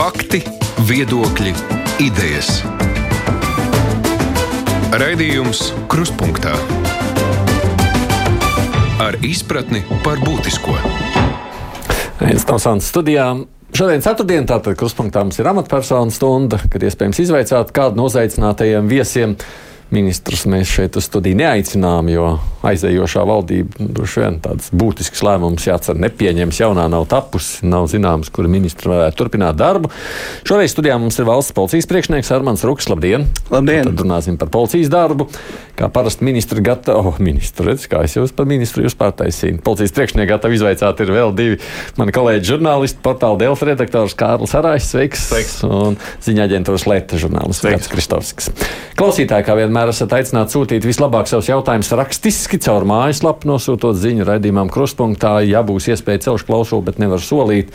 Fakti, viedokļi, idejas. Raidījums Krustpunktā ar izpratni par būtisko. Viens no Sānas studijām. Šodien, ceturtdien, tātad krustpunktā mums ir amatpersonu stunda, kad iespējams izvaicāt kādu no uzaicinātajiem viesiem. Ministrus mēs šeit uz studiju neaicinām, jo aizējošā valdība droši vien tāds būtisks lēmums jācer nepieņems. Jaunā nav tapusi, nav zināms, kura ministra varētu turpināt darbu. Šoreiz studijā mums ir valsts policijas priekšnieks Armāns Ruks. Labdien! Labdien! Tad runāsim par policijas darbu. Kā parasti ministri gatavi, oh, ministri, redz, kā es jūs par ministru jūs pārtaisīju. Policijas priekšnieki gatavi izvaicāt ir vēl divi mani kolēģi žurnālisti, portāla Delfa redaktors Kārlis Arājs, sveiks, sveiks. un ziņā aģentūras Leta žurnālists Gats Kristovskis. Klausītāji, kā vienmēr esat aicināti sūtīt vislabāk savus jautājumus rakstiski caur mājaslapu, nosūtot ziņu raidījumam krustpunktā, ja būs iespēja celšu klausulu, bet nevar solīt.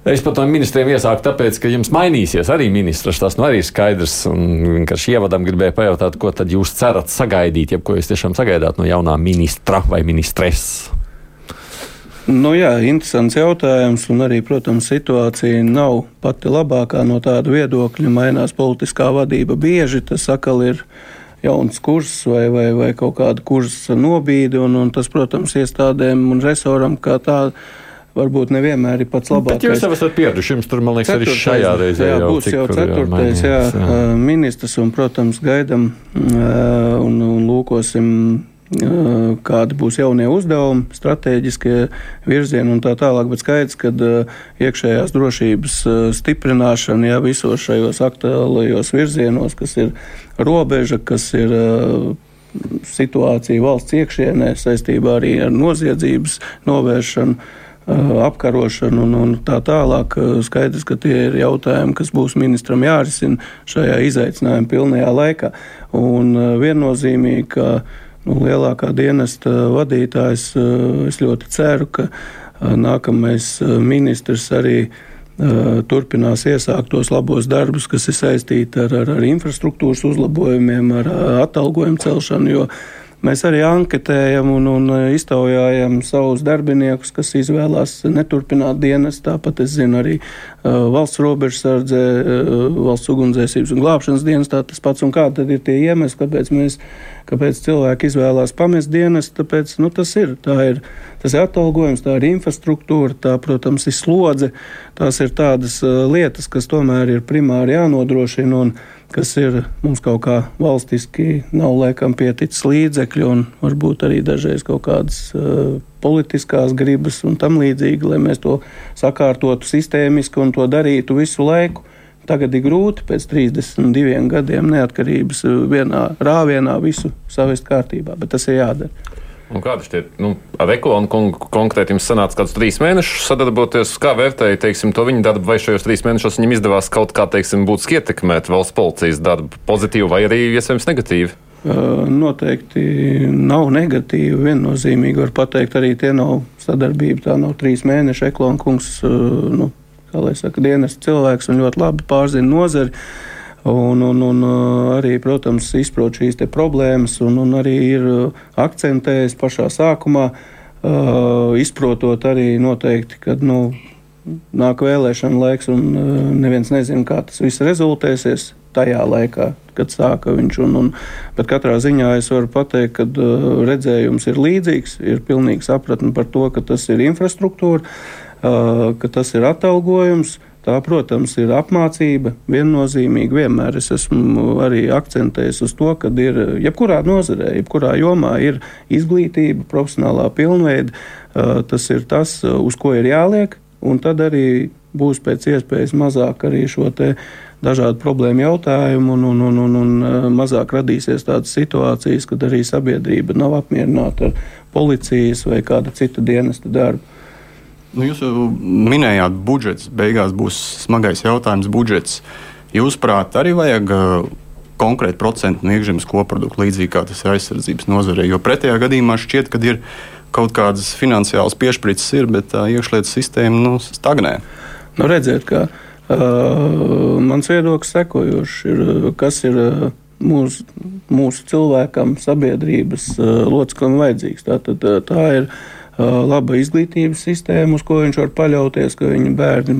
Es pat no ministriem iesāku, tāpēc, ka jums mainīsies arī ministrs. Tas nu arī ir skaidrs. Un vienkārši ievadam gribēju pajautāt, ko tad jūs cerat sagaidīt, ja ko jūs tiešām sagaidāt no jaunā ministra vai ministres. Nu, jā, interesants jautājums, un arī, protams, situācija nav pati labākā no tāda viedokļa. Mainās politiskā vadība bieži, tas atkal ir jauns kurs vai, vai, vai kaut kāda kursa nobīde, un, un tas, protams, iestādēm un resoram kā tādam varbūt nevienmēr ir pats labākais. Bet jūs jau esat pieraduši, jums tur, man liekas, ceturtais, arī šajā reizē jā, jau būs jau ceturtais, jā, jā, jā. ministrs, un, protams, gaidam un, un lūkosim kādi būs jaunie uzdevumi, strateģiskie virzieni un tā tālāk. Bet skaidrs, ka iekšējās drošības stiprināšana jā, visos šajos aktuālajos virzienos, kas ir robeža, kas ir situācija valsts iekšienē saistībā arī ar noziedzības novēršanu apkarošanu un, un tā tālāk. Skaidrs, ka tie ir jautājumi, kas būs ministram jārisina šajā izaicinājuma pilnajā laikā. Un viennozīmīgi, ka nu, lielākā dienesta vadītājs, es ļoti ceru, ka nākamais ministrs arī turpinās iesākt tos labos darbus, kas ir saistīti ar, ar, ar infrastruktūras uzlabojumiem, ar atalgojumu celšanu. Mēs arī anketējam un, un iztaujājam savus darbiniekus, kas izvēlās neturpināt dienas. Tāpat es zinu arī uh, valsts robežsardze, uh, valsts ugunsdzēsības un glābšanas dienas. Tas pats un kādi ir tie iemesli, kāpēc, mēs, kāpēc cilvēki izvēlās pamest dienas. Tāpēc, nu, tas ir, ir, tas ir atalgojums, tā ir infrastruktūra, tā, protams, ir slodze. Tās ir tādas uh, lietas, kas tomēr ir primāri jānodrošina. Un, kas ir mums kaut kā valstiski nav laikam pieticis līdzekļu, un varbūt arī dažreiz kaut kādas uh, politiskās gribas un tam līdzīgi, lai mēs to sakārtotu sistēmiski un to darītu visu laiku. Tagad ir grūti pēc 32 gadiem neatkarības vienā rāvienā visu savest kārtībā, bet tas ir jādara. Kādi šie, nu, ar ekolonu konkrēti jums sanāca kādus trīs mēnešus sadarboties? Kā vērtēja, teiksim, to viņa darbu, vai šajos trīs mēnešos viņam izdevās kaut kā, teiksim, būtiski ietekmēt valsts policijas darbu pozitīvi vai arī iespējams negatīvi? Noteikti nav negatīvi. Viennozīmīgi var pateikt, arī tie nav sadarbība. Tā nav trīs mēneši. Eklons kungs, nu, kā lai saka, dienas cilvēks un ļoti labi pārzina nozari. Un, un, un uh, arī, protams, izprot šīs problēmas, un, un arī ir uh, akcentējis pašā sākumā, uh, izprotot arī noteikti, ka nu, nāk vēlēšana laiks, un neviens nezina, kā tas viss rezultēsies tajā laikā, kad sāka viņš. Un, un, bet katrā ziņā es varu pateikt, ka uh, redzējums ir līdzīgs, ir pilnīgi sapratne par to, ka tas ir infrastruktūra, uh, ka tas ir atalgojums. Tā, protams, ir apmācība. Viennozīmīgi vienmēr es esmu arī akcentējis uz to, ka ir jebkurā nozarē, jebkurā jomā ir izglītība, profesionālā pilnveida. Tas ir tas, uz ko ir jāliek, un tad arī būs pēc iespējas mazāk arī šo dažādu problēmu jautājumu, un, un, un, un, un mazāk radīsies tādas situācijas, kad arī sabiedrība nav apmierināta ar policijas vai kāda cita dienesta darbu. Nu, jūs jau minējāt, budžets beigās būs smagais jautājums. Budžets jūsuprāt arī vajag uh, konkrēti procentu no iekšzemes koprodukta, līdzīgi kā tas ir aizsardzības nozarē. Jo pretējā gadījumā šķiet, ka ir kaut kādas finansiālas piešķirtas, ir, bet tā uh, iekšlietu sistēma nu, stagnē. Nu, redziet, ka uh, mans viedoklis sekojošs ir, uh, kas ir. Uh, Mūsu, mūsu cilvēkam, sabiedrības uh, loceklim vajadzīgs. Tā, tā, tā ir uh, laba izglītības sistēma, uz ko viņš var paļauties, ka viņa bērni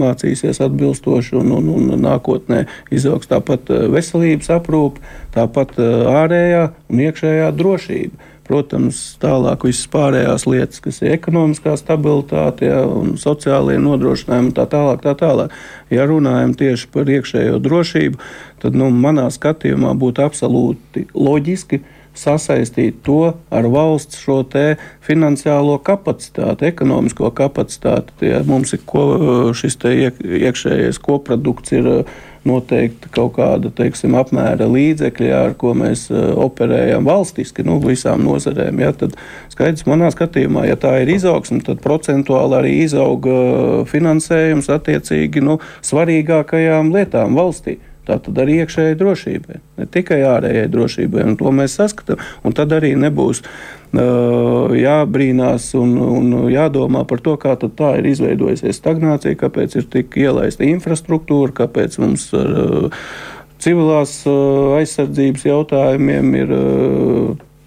mācīsies atbilstoši un, un, un nākotnē izaugs tāpat veselības aprūpe, tāpat ārējā un iekšējā drošība. Protams, tālāk visas pārējās lietas, kas ir ekonomiskā stabilitāte ja, un sociālajie nodrošinājumi tā tālāk, tā tālāk. Ja runājam tieši par iekšējo drošību, tad nu, manā skatījumā būtu absolūti loģiski sasaistīt to ar valsts šo finansiālo kapacitāti, ekonomisko kapacitāti. Tie mums ir ko, šis iek, iekšējais koprodukts ir noteikti kaut kāda teiksim, apmēra līdzekļi, ar ko mēs uh, operējam valstiski, nu, visām nozarēm. Ja, tad skaidrs, manā skatījumā, ja tā ir izaugsme, tad procentuāli arī izauga finansējums attiecīgi nu, svarīgākajām lietām valstī. Tā tad arī iekšējai drošībai, ne tikai ārējai drošībai, to mēs saskatām. Un tad arī nebūs jābrīnās un, un jādomā par to, kā tā ir izveidojusies stagnācija, kāpēc ir tik ielaista infrastruktūra, kāpēc mums ar civilās aizsardzības jautājumiem ir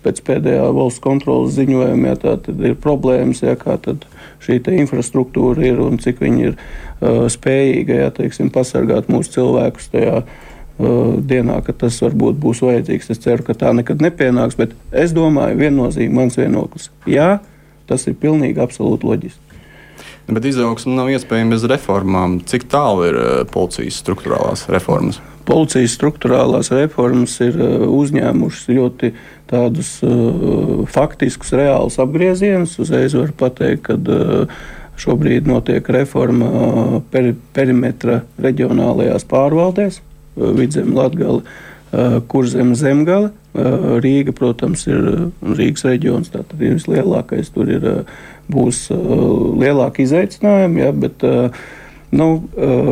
pēc pēdējā valsts kontrolas ziņojuma, ja tā ir problēmas, ja kā šī infrastruktūra ir un cik viņi ir uh, spējīga ja, teiksim, pasargāt mūsu cilvēkus tajā Uh, dienā, kad tas varbūt būs vajadzīgs. Es ceru, ka tā nekad nepienāks, bet es domāju, viennozīmīgi mans vienoklis. Jā, tas ir pilnīgi absolūti loģiski. Bet izaugsme nav iespējama bez reformām. Cik tālu ir uh, policijas struktūrālās reformas? Policijas struktūrālās reformas ir uh, uzņēmušas ļoti tādus uh, faktiskus, reālus apgriezienus. Uzreiz var pateikt, ka uh, šobrīd notiek reforma peri perimetra reģionālajās pārvaldēs. Vidzem, Latgala, Kurzem, Zemgala. Rīga, protams, ir Rīgas reģions, tātad ir vislielākais. Tur ir, būs lielāki izaicinājumi, ja, bet nu,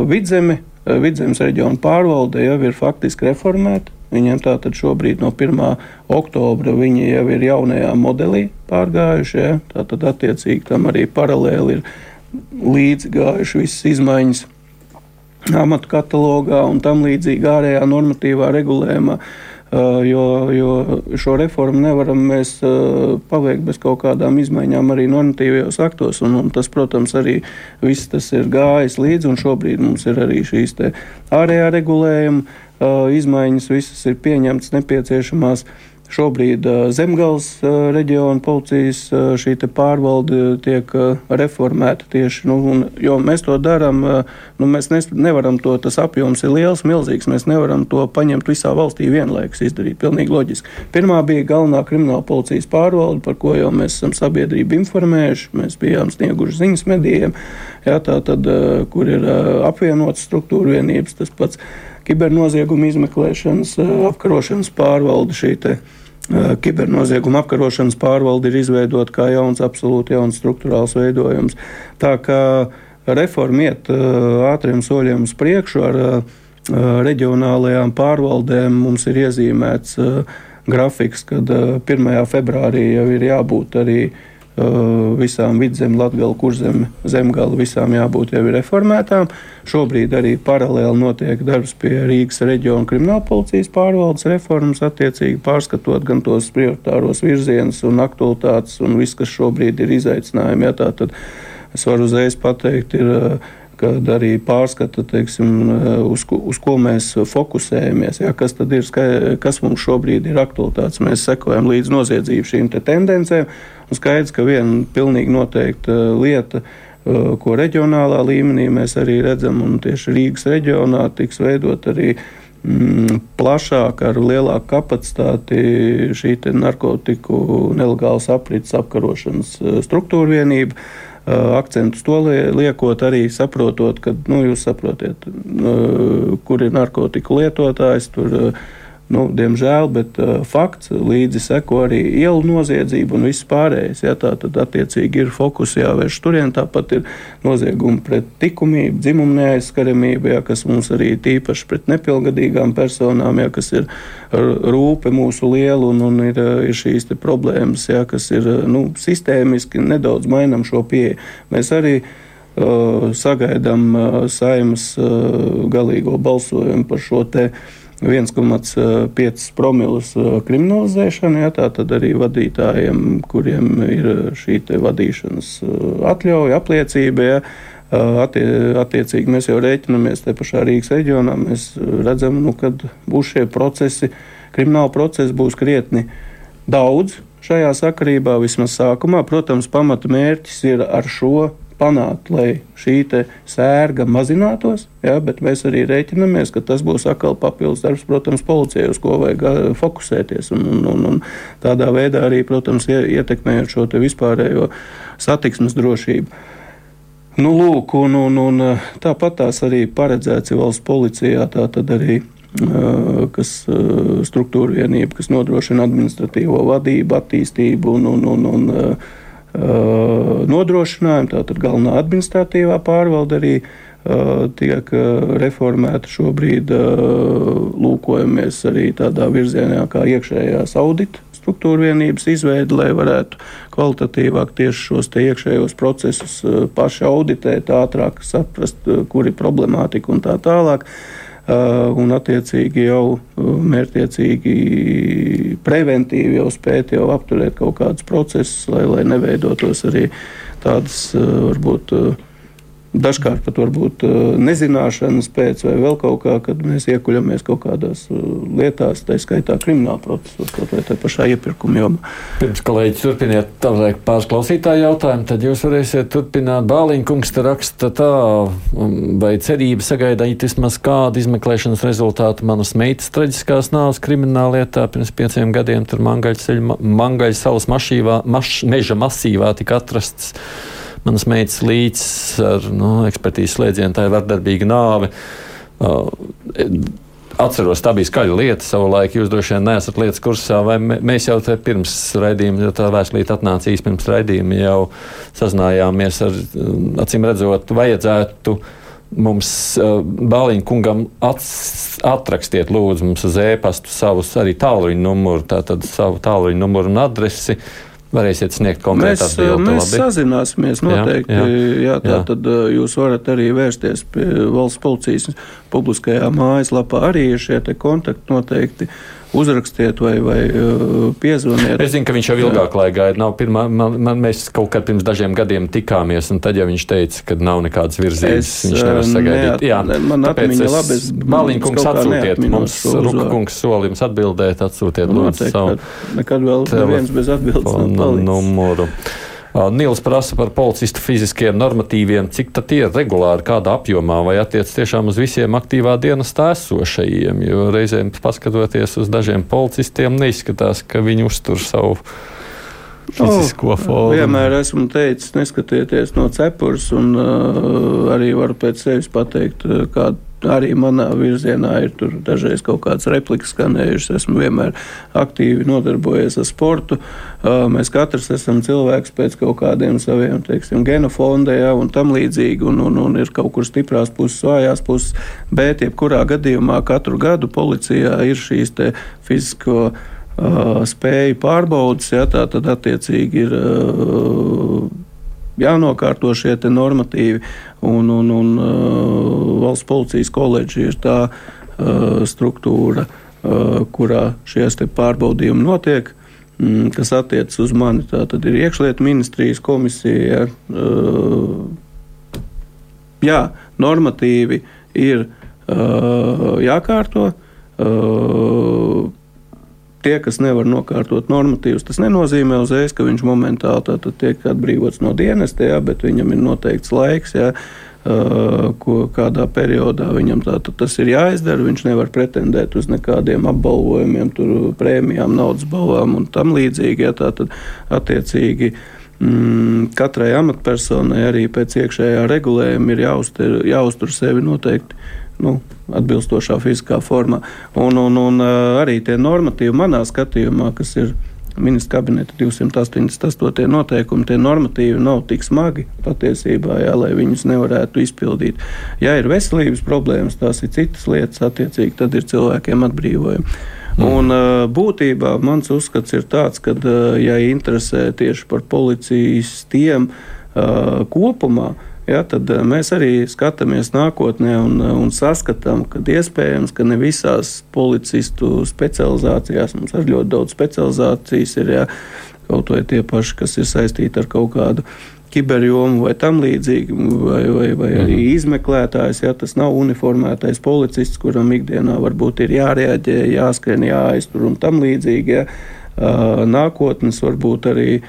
vidzemi, vidzemes reģiona pārvalde jau ir faktiski reformēta. Viņiem tātad šobrīd no 1. oktobra viņi jau ir jaunajā modelī pārgājuši. Ja? Tātad attiecīgi tam arī paralēli ir līdzi gājuši visas izmaiņas amatu katalogā un tam līdzīgi ārējā normatīvā regulējumā. Uh, jo, jo šo reformu nevaram mēs uh, paveikt bez kaut kādām izmaiņām arī normatīvajos aktos. Un, un tas, protams, arī viss tas ir gājis līdzi, un šobrīd mums ir arī šīs ārējā regulējuma uh, izmaiņas, visas ir pieņemtas nepieciešamās. Šobrīd Zemgales reģiona policijas šī pārvalde tiek reformēta tieši, nu, un, jo mēs to darām, nu, mēs nes, nevaram to, tas apjoms ir liels, milzīgs, mēs nevaram to paņemt visā valstī vienlaikus izdarīt, pilnīgi loģiski. Pirmā bija galvenā krimināla policijas pārvalde, par ko jau mēs esam sabiedrību informējuši, mēs bijām snieguši ziņas medijiem, jā, tā tad, kur ir apvienotas struktūra vienības, tas pats kibernoziegumu izmeklēšanas, apkarošanas pārvalde šī te Kibernozieguma apkarošanas pārvalde ir izveidota kā jauns, absolūti jauns struktūrāls veidojums. Tā kā reforma iet ātriem soļiem uz priekšu ar reģionālajām pārvaldēm, mums ir iezīmēts grafiks, kad 1. februārī jau ir jābūt arī visām vidzem, latgala, kurzem, zemgala, visām jābūt jau reformētām. Šobrīd arī paralēli notiek darbs pie Rīgas reģiona kriminālpolicijas pārvaldes reformas, attiecīgi pārskatot gan tos prioritāros virzienus un aktualitātes un viss, kas šobrīd ir izaicinājumi. Ja, tā tad es varu uzreiz pateikt, ir kad arī pārskata, teiksim, uz, ko, uz ko mēs fokusējamies. Ja, kas ir, kas mums šobrīd ir aktualitātes? Mēs sekojam līdz noziedzību šīm te tendencēm. Un skaidrs, ka viena pilnīgi noteikta lieta, ko reģionālā līmenī mēs arī redzam, un tieši Rīgas reģionā tiks veidot arī mm, plašāk, ar lielāku kapacitāti šī narkotiku nelegālas aprits apkarošanas struktūra vienība akcentus to liekot, arī saprotot, ka nu, jūs saprotiet, kur ir narkotiku lietotājs. Tur, Nu, diemžēl, bet uh, fakts līdzi seko arī ielu noziedzība un viss pārējais. Ja, tā tad attiecīgi ir fokus jāvērš turien. Tāpat ir noziegumi pret likumību, dzimumu neaizskaramību, ja, kas mums arī tīpaši pret nepilngadīgām personām, ja, kas ir rūpe mūsu liela un, un ir, ir šīs problēmas, ja, kas ir nu, sistēmiski nedaudz mainām šo pieeju. Mēs arī uh, sagaidām uh, saimas uh, galīgo balsojumu par šo uh, 1,5 promilus kriminalizēšana, ja, tā tad arī vadītājiem, kuriem ir šī vadīšanas atļauja, apliecība. Ja, Attie, attiecīgi mēs jau rēķinamies te pašā Rīgas reģionā. Mēs redzam, nu, ka būs šie procesi, krimināla procesi būs krietni daudz šajā sakarībā, vismaz sākumā. Protams, pamata mērķis ir ar šo panākt, lai šī sērga mazinātos, ja, bet mēs arī rēķinamies, ka tas būs atkal papildus darbs, protams, policijai, uz ko vajag fokusēties. Un, un, un, un tādā veidā arī, protams, ietekmējot šo vispārējo satiksmes drošību. Nu, lūk, un, un, un tāpat tās arī paredzēts valsts policijā, tā tad arī kas struktūra vienība, kas nodrošina administratīvo vadību, attīstību un, un, un, un nodrošinājumu. Tātad galvenā administratīvā pārvalde arī tiek reformēta šobrīd. Lūkojamies arī tādā virzienā kā iekšējās audita struktūra vienības izveidi, lai varētu kvalitatīvāk tieši šos iekšējos procesus paši auditēt, ātrāk saprast, kur ir problemātika un tā tālāk. Uh, un, attiecīgi, jau mērķiecīgi, preventīvi jau spēt jau apturēt kaut kādus procesus, lai, lai neveidotos arī tādas, varbūt, uh, Dažkārt pat varbūt uh, nezināšanas pēc vai vēl kaut kā, kad mēs iekuļamies kaut kādās uh, lietās, tā skaitā krimināla procesos, kaut vai tā pašā iepirkuma jomā. Pirms kolēģis turpiniet tālāk pāris klausītāju jautājumu, tad jūs varēsiet turpināt. Bāliņkungs te raksta tā, um, vai cerība sagaidīt vismaz kādu izmeklēšanas rezultātu manas meitas traģiskās nāves krimināllietā pirms pieciem gadiem tur Mangaļa salas mašīvā, maš, meža masīvā tika atrasts manas meitas līdz ar nu, ekspertīzes slēdzienu, tā ir vardarbīga nāve. Atceros, tā bija skaļa lieta savulaik. Jūs droši vien neesat lietas kursā, vai mēs jau te pirms raidījuma, jo tā vēstulīte atnāca īsti pirms raidījuma, jau sazinājāmies ar, acīm redzot, vajadzētu. Mums uh, Bāliņa kungam ats, atrakstiet, lūdzu, mums uz e-pastu savus arī tālruņa numuru, tātad savu tālruņa numuru un adresi. Uh, varēsiet sniegt konkrētu atbildi. Mēs labi. sazināsimies noteikti. Jā, jā, jā, tā jā. tad jūs varat arī vērsties pie valsts policijas publiskajā mājaslapā. Arī ir šie kontakti noteikti uzrakstiet vai, vai uh, piezvaniet. Es zinu, ka viņš jau ilgāk laika gaida. Nav pirmā, man, man, mēs kaut kad pirms dažiem gadiem tikāmies, un tad jau viņš teica, ka nav nekādas virzības. Es, viņš nevar uh, sagaidīt. Neat, Jā, man atmiņa es, labi. Māliņa kungs atsūtiet mums, Ruka kungs soli jums atbildēt, atsūtiet lūdzu savu. Nekad vēl neviens bez atbildes. Numuru. Nils prasa par policistu fiziskiem normatīviem, cik tie ir regulāri, kādā apjomā, vai attiec tiešām uz visiem aktīvā dienestā esošajiem, jo reizēm paskatoties uz dažiem policistiem, neizskatās, ka viņi uztur savu fizisko oh, formu. Vienmēr esmu teicis, neskatieties no cepures, un uh, arī varu pēc sevis pateikt, kāda arī manā virzienā ir dažreiz kaut kādas replikas skanējušas. Esmu vienmēr aktīvi nodarbojies ar sportu. Mēs katrs esam cilvēks pēc kaut kādiem saviem teiksim, genofonda ja, un tam līdzīgi, un, un, un ir kaut kur stiprās puses, vājās puses. Bet, jebkurā gadījumā, katru gadu policijā ir šīs fizisko spēju pārbaudas, ja tā tad attiecīgi ir. Uh, jānokārto šie normatīvi, un, un, un uh, valsts policijas koledža ir tā uh, struktūra, uh, kurā šies pārbaudījumi notiek. Mm, kas attiecas uz mani, tā tad ir iekšlietu ministrijas komisija. Uh, jā, normatīvi ir jākārto. Tie, kas nevar nokārtot normatīvus, tas nenozīmē uzreiz, ka viņš momentāli tiek atbrīvots no dienesta, jā, bet viņam ir noteikts laiks. Jā, ko kādā periodā viņam tā, tas ir jāizdara. Viņš nevar pretendēt uz nekādiem apbalvojumiem, prēmijām, naudas balvām un tam līdzīgi. Ja, tā tad attiecīgi mm, katrai amatpersonai arī pēc iekšējā regulējuma ir jāuztur, jāuztur sevi noteikti nu, atbilstošā fiziskā formā. Un, un, un arī tie normatīvi manā skatījumā, kas ir ministra kabineta 288. noteikumi, tie normatīvi nav tik smagi patiesībā, jā, lai viņus nevarētu izpildīt. Ja ir veselības problēmas, tās ir citas lietas, attiecīgi tad ir cilvēkiem atbrīvojumi. Mm. Un, būtībā mans uzskats ir tāds, ka, ja interesē tieši par policijas tiem kopumā, Ja, tad mēs arī skatāmies nākotnē un, un saskatām, ka iespējams, ka ne visās policistu specializācijās mums ir ļoti daudz specializācijas. Ir, ja, kaut vai tie paši, kas ir saistīti ar kaut kādu kiberjomu vai tam līdzīgi, vai, vai, vai arī mhm. izmeklētājs, ja tas nav uniformētais policists, kuram ikdienā varbūt ir jārēģē, jāskrien, jāaiztur un tam līdzīgi. Ja. Nākotnes varbūt arī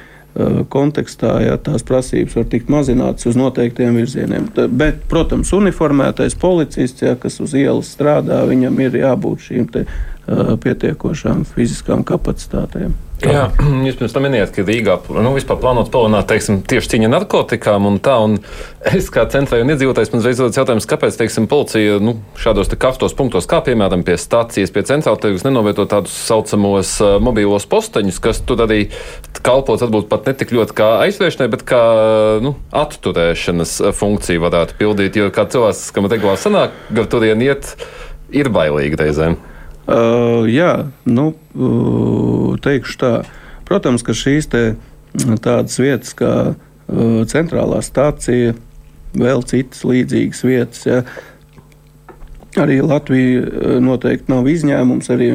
kontekstā, ja tās prasības var tikt mazinātas uz noteiktiem virzieniem. Bet, protams, uniformētais policists, ja, kas uz ielas strādā, viņam ir jābūt šīm te, uh, pietiekošām fiziskām kapacitātēm. Jā, jūs pirms tam minējāt, ka Rīgā nu, vispār plānots palielināt teiksim, tieši cīņa ar narkotikām. Un tā, un es kā centrālajā un iedzīvotājs man reiz rodas jautājums, kāpēc teiksim, policija nu, šādos karstos punktos, kā piemēram pie stācijas, pie centrāla tirgus, nenovieto tādus saucamos uh, mobīlos posteņus, kas tur arī kalpot varbūt pat ne tik ļoti kā aizvēršanai, bet kā nu, atturēšanas funkciju varētu pildīt. Jo kā cilvēks, kam regulāri sanāk, turien iet, ir bailīgi reizēm. Uh, jā, nu, uh, teikšu tā. Protams, ka šīs te, tādas vietas kā uh, centrālā stācija, vēl citas līdzīgas vietas. Ja, Arī Latvija uh, noteikti nav izņēmums. Arī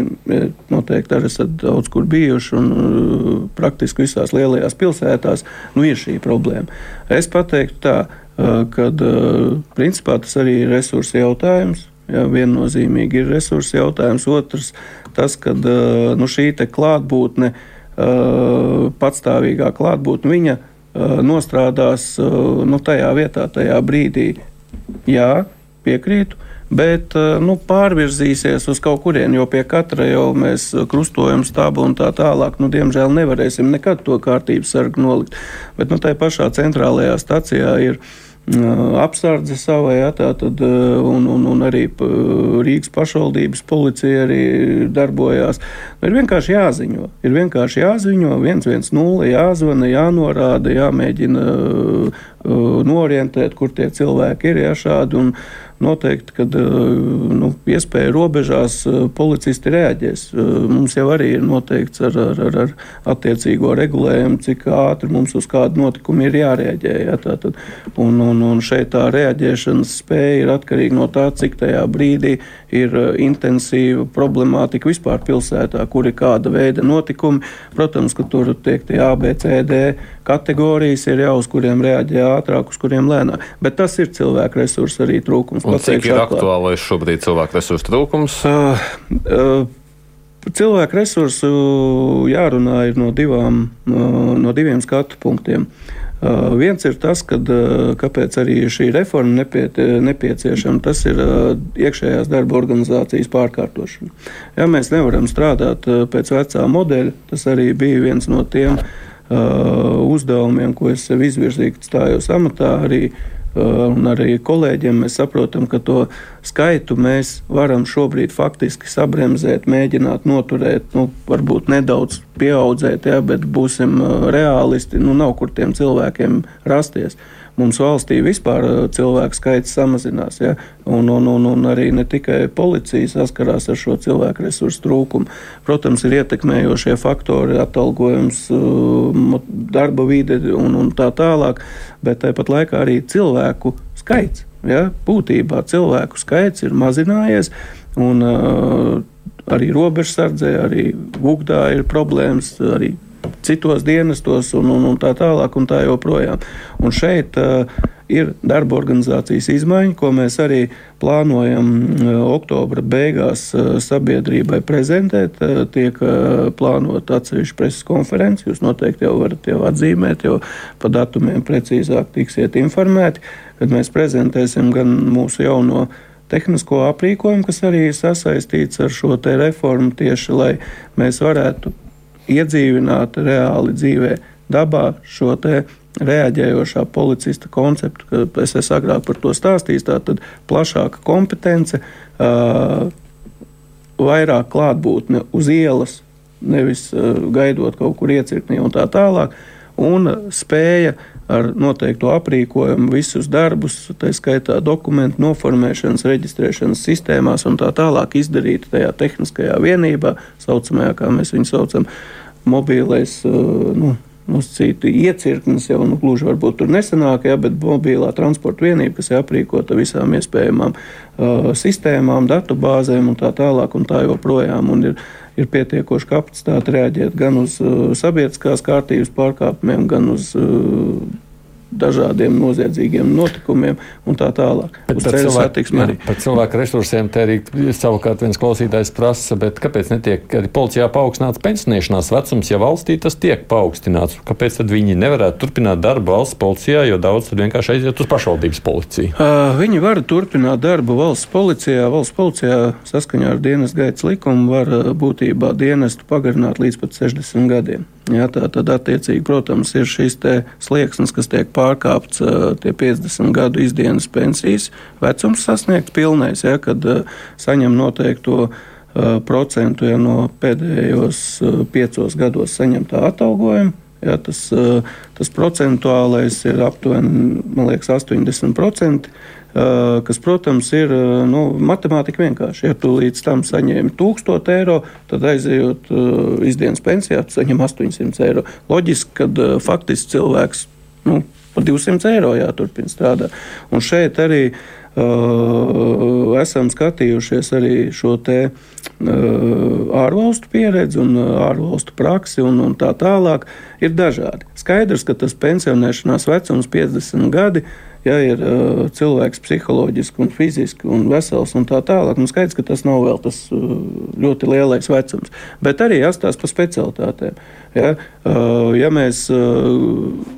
noteikti arī esat daudz kur bijuši un uh, praktiski visās lielajās pilsētās nu, ir šī problēma. Es pateiktu tā, uh, ka principā tas arī ir resursu jautājums. Jā, viennozīmīgi ir resursu jautājums. Otrs, tas, ka nu, šī klātbūtne, patstāvīgā klātbūtne, viņa nostrādās nu, tajā vietā, tajā brīdī. Jā, piekrītu. Bet nu, pārvirzīsies uz kaut kurieni, jo pie katra jau mēs krustojam stābu un tā tālāk. Nu, diemžēl nevarēsim nekad to kārtības sargu nolikt. Bet nu, tajā pašā centrālajā stacijā ir ielikās apsardze savai, ja, tātad, un, un, un arī Rīgas pašvaldības policija arī darbojās. Ir vienkārši jāziņo. Ir vienkārši jāziņo, 110, jāzvana, jānorāda, jāmēģina norientēt, kur tie cilvēki ir. Ja, šādi, un, noteikti, ka nu, iespēja robežās policisti reaģēs. Mums jau arī ir noteikts ar, ar, ar, ar attiecīgo regulējumu, cik ātri mums uz kādu notikumu ir jārēģē. Ja, tātad, un, un, un šeit tā reaģēšanas spēja ir atkarīga no tā, cik tajā brīdī ir intensīva problemātika vispār pilsētā, kur ir kāda veida notikumi. Protams, ka tur tiek tie ABCD kategorijas ir jau uz kuriem reaģē ātrāk, uz kuriem lēnāk. Bet tas ir cilvēku resursu arī trūkums. Un cik ir aktuālais šobrīd cilvēku resursu trūkums? Uh, uh, Cilvēku resursu jārunā no, divām, no diviem skatu punktiem. Uh, viens ir tas, kad, uh, kāpēc arī šī reforma nepie, nepieciešama. Tas ir uh, iekšējās darba organizācijas pārkārtošana. Ja mēs nevaram strādāt pēc vecā modeļa, tas arī bija viens no tiem uzdevumiem, ko es sev izvirzīju, kad stājos amatā. Arī un arī kolēģiem mēs saprotam, ka to skaitu mēs varam šobrīd faktiski sabremzēt, mēģināt noturēt, nu, varbūt nedaudz pieaudzēt, ja, bet būsim uh, realisti. Nu, nav kur tiem cilvēkiem rasties. Mums valstī vispār uh, cilvēku skaits samazinās. Ja? Un, un, un, un arī ne tikai policija saskarās ar šo cilvēku resursu trūkumu. Protams, ir ietekmējošie faktori, atalgojums, darba vide un, un tā tālāk bet tāpat laikā arī cilvēku skaits. Ja, būtībā cilvēku skaits ir mazinājies, un uh, arī robežsardzē, arī Vugdā ir problēmas, arī citos dienestos un, un, un tā tālāk un tā joprojām. Un šeit uh, ir darba organizācijas izmaiņa, ko mēs arī plānojam uh, oktobra beigās uh, sabiedrībai prezentēt. Uh, tiek plānota atsevišķa preses konference. Jūs noteikti jau varat jau atzīmēt, jo pa datumiem precīzāk tiksiet informēti, kad mēs prezentēsim gan mūsu jauno tehnisko aprīkojumu, kas arī ir sasaistīts ar šo reformu, tieši lai mēs varētu iedzīvināt reāli dzīvē, dabā šo te reaģējošā policista konceptu, ka es esmu agrāk par to stāstījis, tātad plašāka kompetence, vairāk klātbūtne uz ielas, nevis gaidot kaut kur iecirknī un tā tālāk, un spēja ar noteikto aprīkojumu visus darbus, tā skaitā dokumentu noformēšanas, reģistrēšanas sistēmās un tā tālāk izdarīt tajā tehniskajā vienībā, saucamajā, kā mēs viņu saucam, mobīlais. Nu, nosacīti iecirknes jau nu, gluži varbūt tur nesenāk, ja, bet mobilā transporta vienība, kas ir aprīkota visām iespējamām uh, sistēmām, datu bāzēm un tā tālāk un tā joprojām. Un ir, ir pietiekoša kapacitāte reaģēt gan uz uh, sabiedriskās kārtības pārkāpumiem, gan uz uh, dažādiem noziedzīgiem notikumiem un tā tālāk. Bet par cilvēku, jā, par cilvēku resursiem te arī savukārt viens klausītājs prasa, bet kāpēc netiek arī policijā paaugstināts pensionēšanās vecums, ja valstī tas tiek paaugstināts? Kāpēc tad viņi nevarētu turpināt darbu valsts policijā, jo daudz tad vienkārši aiziet uz pašvaldības policiju? Uh, viņi var turpināt darbu valsts policijā. Valsts policijā saskaņā ar dienas gaitas likumu var būtībā dienestu pagarināt līdz pat 60 gadiem. Jā, tā tad, attiecīgi, protams, ir šis slieksnis, kas tiek pārkāpts, tie 50 gadu izdienas pensijas vecums sasniegts pilnais, ja, kad saņem noteikto procentu ja, no pēdējos piecos gados saņemtā atalgojuma. Ja, tas, tas procentuālais ir aptuveni liekas, 80%. Eh, kas, protams, ir nu, matemātika vienkārši. Ja tu līdz tam saņēmi 1000 eiro, tad aizejot izdienas pensijā, tu saņem 800 eiro. Loģiski, ka faktiski cilvēks nu, par 200 eiro jāturpina strādāt. Un šeit arī uh, esam skatījušies arī šo te ārvalstu pieredzi un ārvalstu praksi un, un tā tālāk. Ir dažādi. Skaidrs, ka tas pensionēšanās vecums 50 gadi ja ir uh, cilvēks psiholoģiski un fiziski un vesels un tā tālāk. Nu, skaidrs, ka tas nav vēl tas uh, ļoti lielais vecums, bet arī jāstāsta par specialitātēm. Ja, uh, ja mēs uh,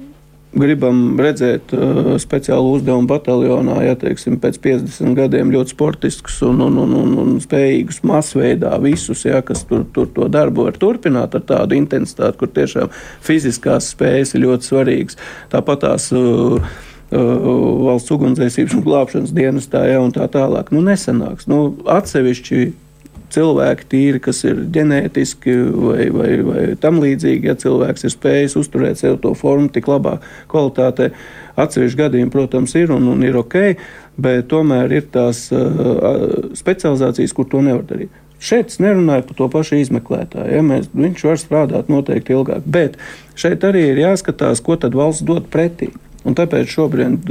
gribam redzēt uh, speciālu uzdevumu bataljonā, ja teiksim, pēc 50 gadiem ļoti sportiskus un, un, un, un, un spējīgus masveidā visus, ja, kas tur, tur to darbu var turpināt ar tādu intensitāti, kur tiešām fiziskās spējas ir ļoti svarīgas. Tāpat tās uh, Uh, valsts ugunsdzēsības un glābšanas dienestā, ja, tā tālāk. Nu, nesanāks. Nu, atsevišķi cilvēki tīri, kas ir ģenētiski vai, vai, vai tam līdzīgi, ja cilvēks ir spējis uzturēt sev to formu tik labā kvalitātē. Atsevišķi gadījumi, protams, ir un, un ir ok, bet tomēr ir tās uh, specializācijas, kur to nevar darīt. Šeit es nerunāju par to pašu izmeklētāju. Ja, mēs, viņš var strādāt noteikti ilgāk, bet šeit arī ir jāskatās, ko tad valsts dod pretī. Un tāpēc šobrīd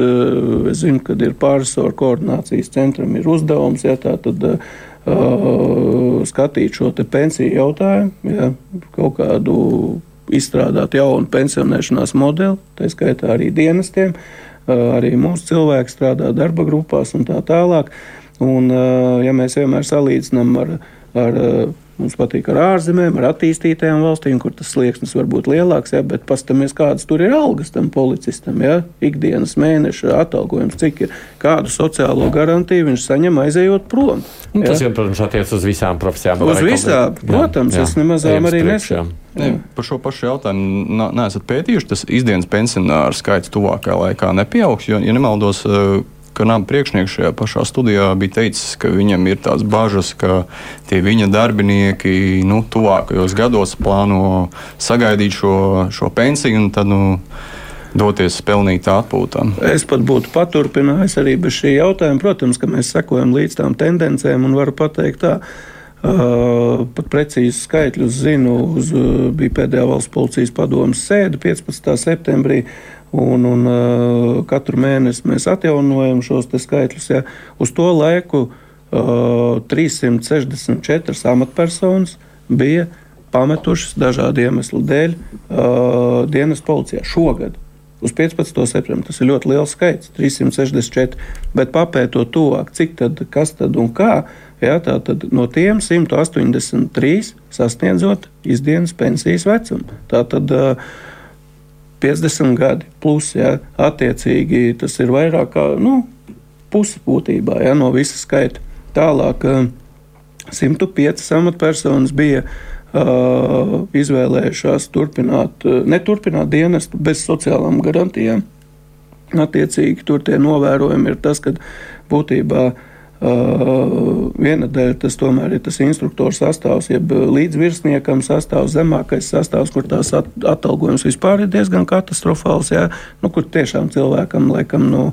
es zinu, ka ir pārsvaru koordinācijas centram ir uzdevums ja, tātad, uh, skatīt šo pensiju jautājumu, ja, kaut kādu izstrādāt jaunu pensionēšanās modeli, tā skaitā arī dienestiem. Uh, arī mūsu cilvēki strādā darba grupās un tā tālāk. Un, uh, ja mēs vienmēr salīdzinām ar, ar uh, Mums patīk ar ārzemēm, ar attīstītajām valstīm, kur tas slieksnis var būt lielāks, ja, bet paskatāmies, kādas tur ir algas tam policistam. Ja, ikdienas mēneša atalgojums, cik ir kādu sociālo garantiju viņš saņem aizejot prom. Ja. Tas, jau, protams, attiecas uz visām profesijām. Uz visām, protams, jā, jā. es nemazām arī nesaku. Ne, par šo pašu jautājumu neesat pētījuši. Tas izdienas pensionāru skaits tuvākajā laikā nepieaugs. Jo, ja nemaldos, ka nama priekšnieks šajā pašā studijā bija teicis, ka viņam ir tās bažas, ka tie viņa darbinieki nu, tuvākajos gados plāno sagaidīt šo, šo pensiju un tad. Nu, doties pelnītā atpūtā. Es pat būtu paturpinājis arī bez šī jautājuma. Protams, ka mēs sekojam līdz tām tendencēm un varu pateikt tā. Uh, pat precīzi skaitļus zinu, uz, uh, bija pēdējā valsts policijas padomas sēde 15. septembrī. Uh, Un, un uh, katru mēnesi mēs atjaunojam šos skaitļus. Ja. Uz to laiku uh, 364 amatpersonas bija pametušas dažādu iemeslu dēļ uh, dienas policijā šogad. Uz 15. septembra tas ir ļoti liels skaits, 364. Bet papētot tuvāk, cik tad, kas tad un kā, ja, tad no tiem 183 sasniedzot izdienas pensijas vecumu. Tātad, uh, 50 gadi, plus, ja, attiecīgi tas ir vairāk kā nu, pusi būtībā ja, no visa skaita. Tālāk 105 amatpersonas bija uh, izvēlējušās turpināt, neturpināt dienestu bez sociālām garantijām. Attiecīgi tur tie novērojumi ir tas, ka būtībā Uh, viena dēļ tas tomēr ir tas instruktora sastāvs, jeb līdzvirsniekam sastāvs, zemākais sastāvs, kur tās atalgojums vispār ir diezgan katastrofāls, jā, nu, kur tiešām cilvēkam, laikam, nu,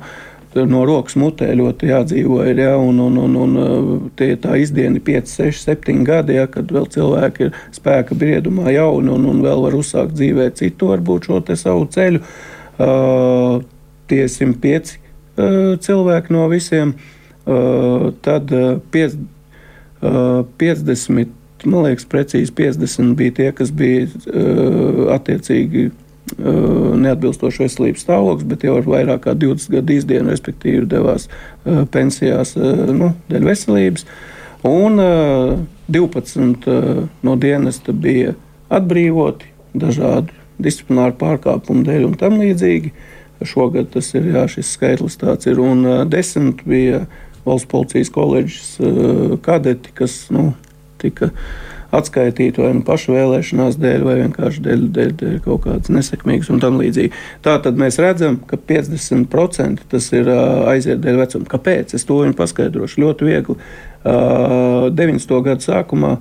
no rokas mutē ļoti jādzīvo. Ir, ja, un, un, un, un tie tā izdieni 5, 6, 7 gadi, ja, kad vēl cilvēki ir spēka briedumā jauni un, un vēl var uzsākt dzīvē citu, varbūt šo savu ceļu. Uh, tie 105 uh, cilvēki no visiem, uh, tad uh, 5, uh, 50, man liekas, precīzi 50 bija tie, kas bija attiecīgi neatbilstošs veselības stāvoklis, bet jau ar vairāk kā 20 gadu izdienu, respektīvi, devās pensijās nu, dēļ veselības. Un 12 no dienesta bija atbrīvoti dažādu disciplināru pārkāpumu dēļ un tam līdzīgi. Šogad tas ir jā, šis skaitlis tāds ir. Un desmit bija valsts policijas koledžas kadeti, kas nu, tika atskaitīti vai nu pašu vēlēšanās dēļ, vai vienkārši dēļ, dēļ, dēļ kaut kādas nesekmīgas un tam līdzīgi. Tā tad mēs redzam, ka 50% tas ir aiziet dēļ vecuma. Kāpēc? Es to viņu paskaidrošu ļoti viegli. 90. gadu sākumā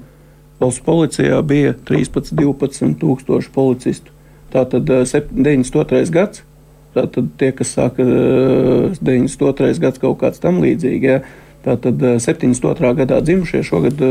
valsts policijā bija 13, 12 tūkstoši policistu. Tātad 92. gads. Tātad tie, kas sāka 92. gads kaut kāds tam līdzīgs. Ja, Tātad 72. gadā dzimušie šogad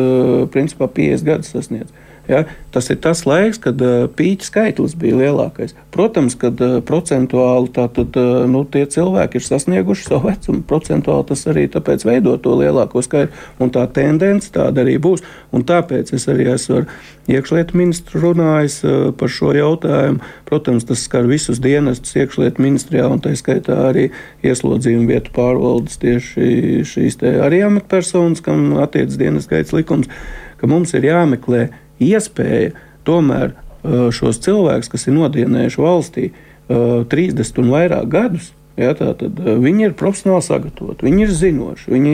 principā 50 gadus sasniedz. Ja? Tas ir tas laiks, kad pīķa skaitlis bija lielākais. Protams, ka procentuāli tātad, nu, tie cilvēki ir sasnieguši savu vecumu. Procentuāli tas arī veido to lielāko skaitu, un tā tendence tāda arī būs. Un tāpēc es arī esmu ar iekšlietu ministru runājis par šo jautājumu. Protams, tas skar visus dienestus iekšlietu ministrijā, un tā skaitā arī ieslodzījumu vietu pārvaldes tieši šīs arī amatpersonas, kam attiecas dienas gaits likums, ka mums ir jāmeklē iespēja tomēr uh, šos cilvēkus, kas ir nodienējuši valstī 30 uh, un vairāk gadus, Ja, tātad, uh, viņi ir profesionāli sagatavoti, viņi ir zinoši, viņi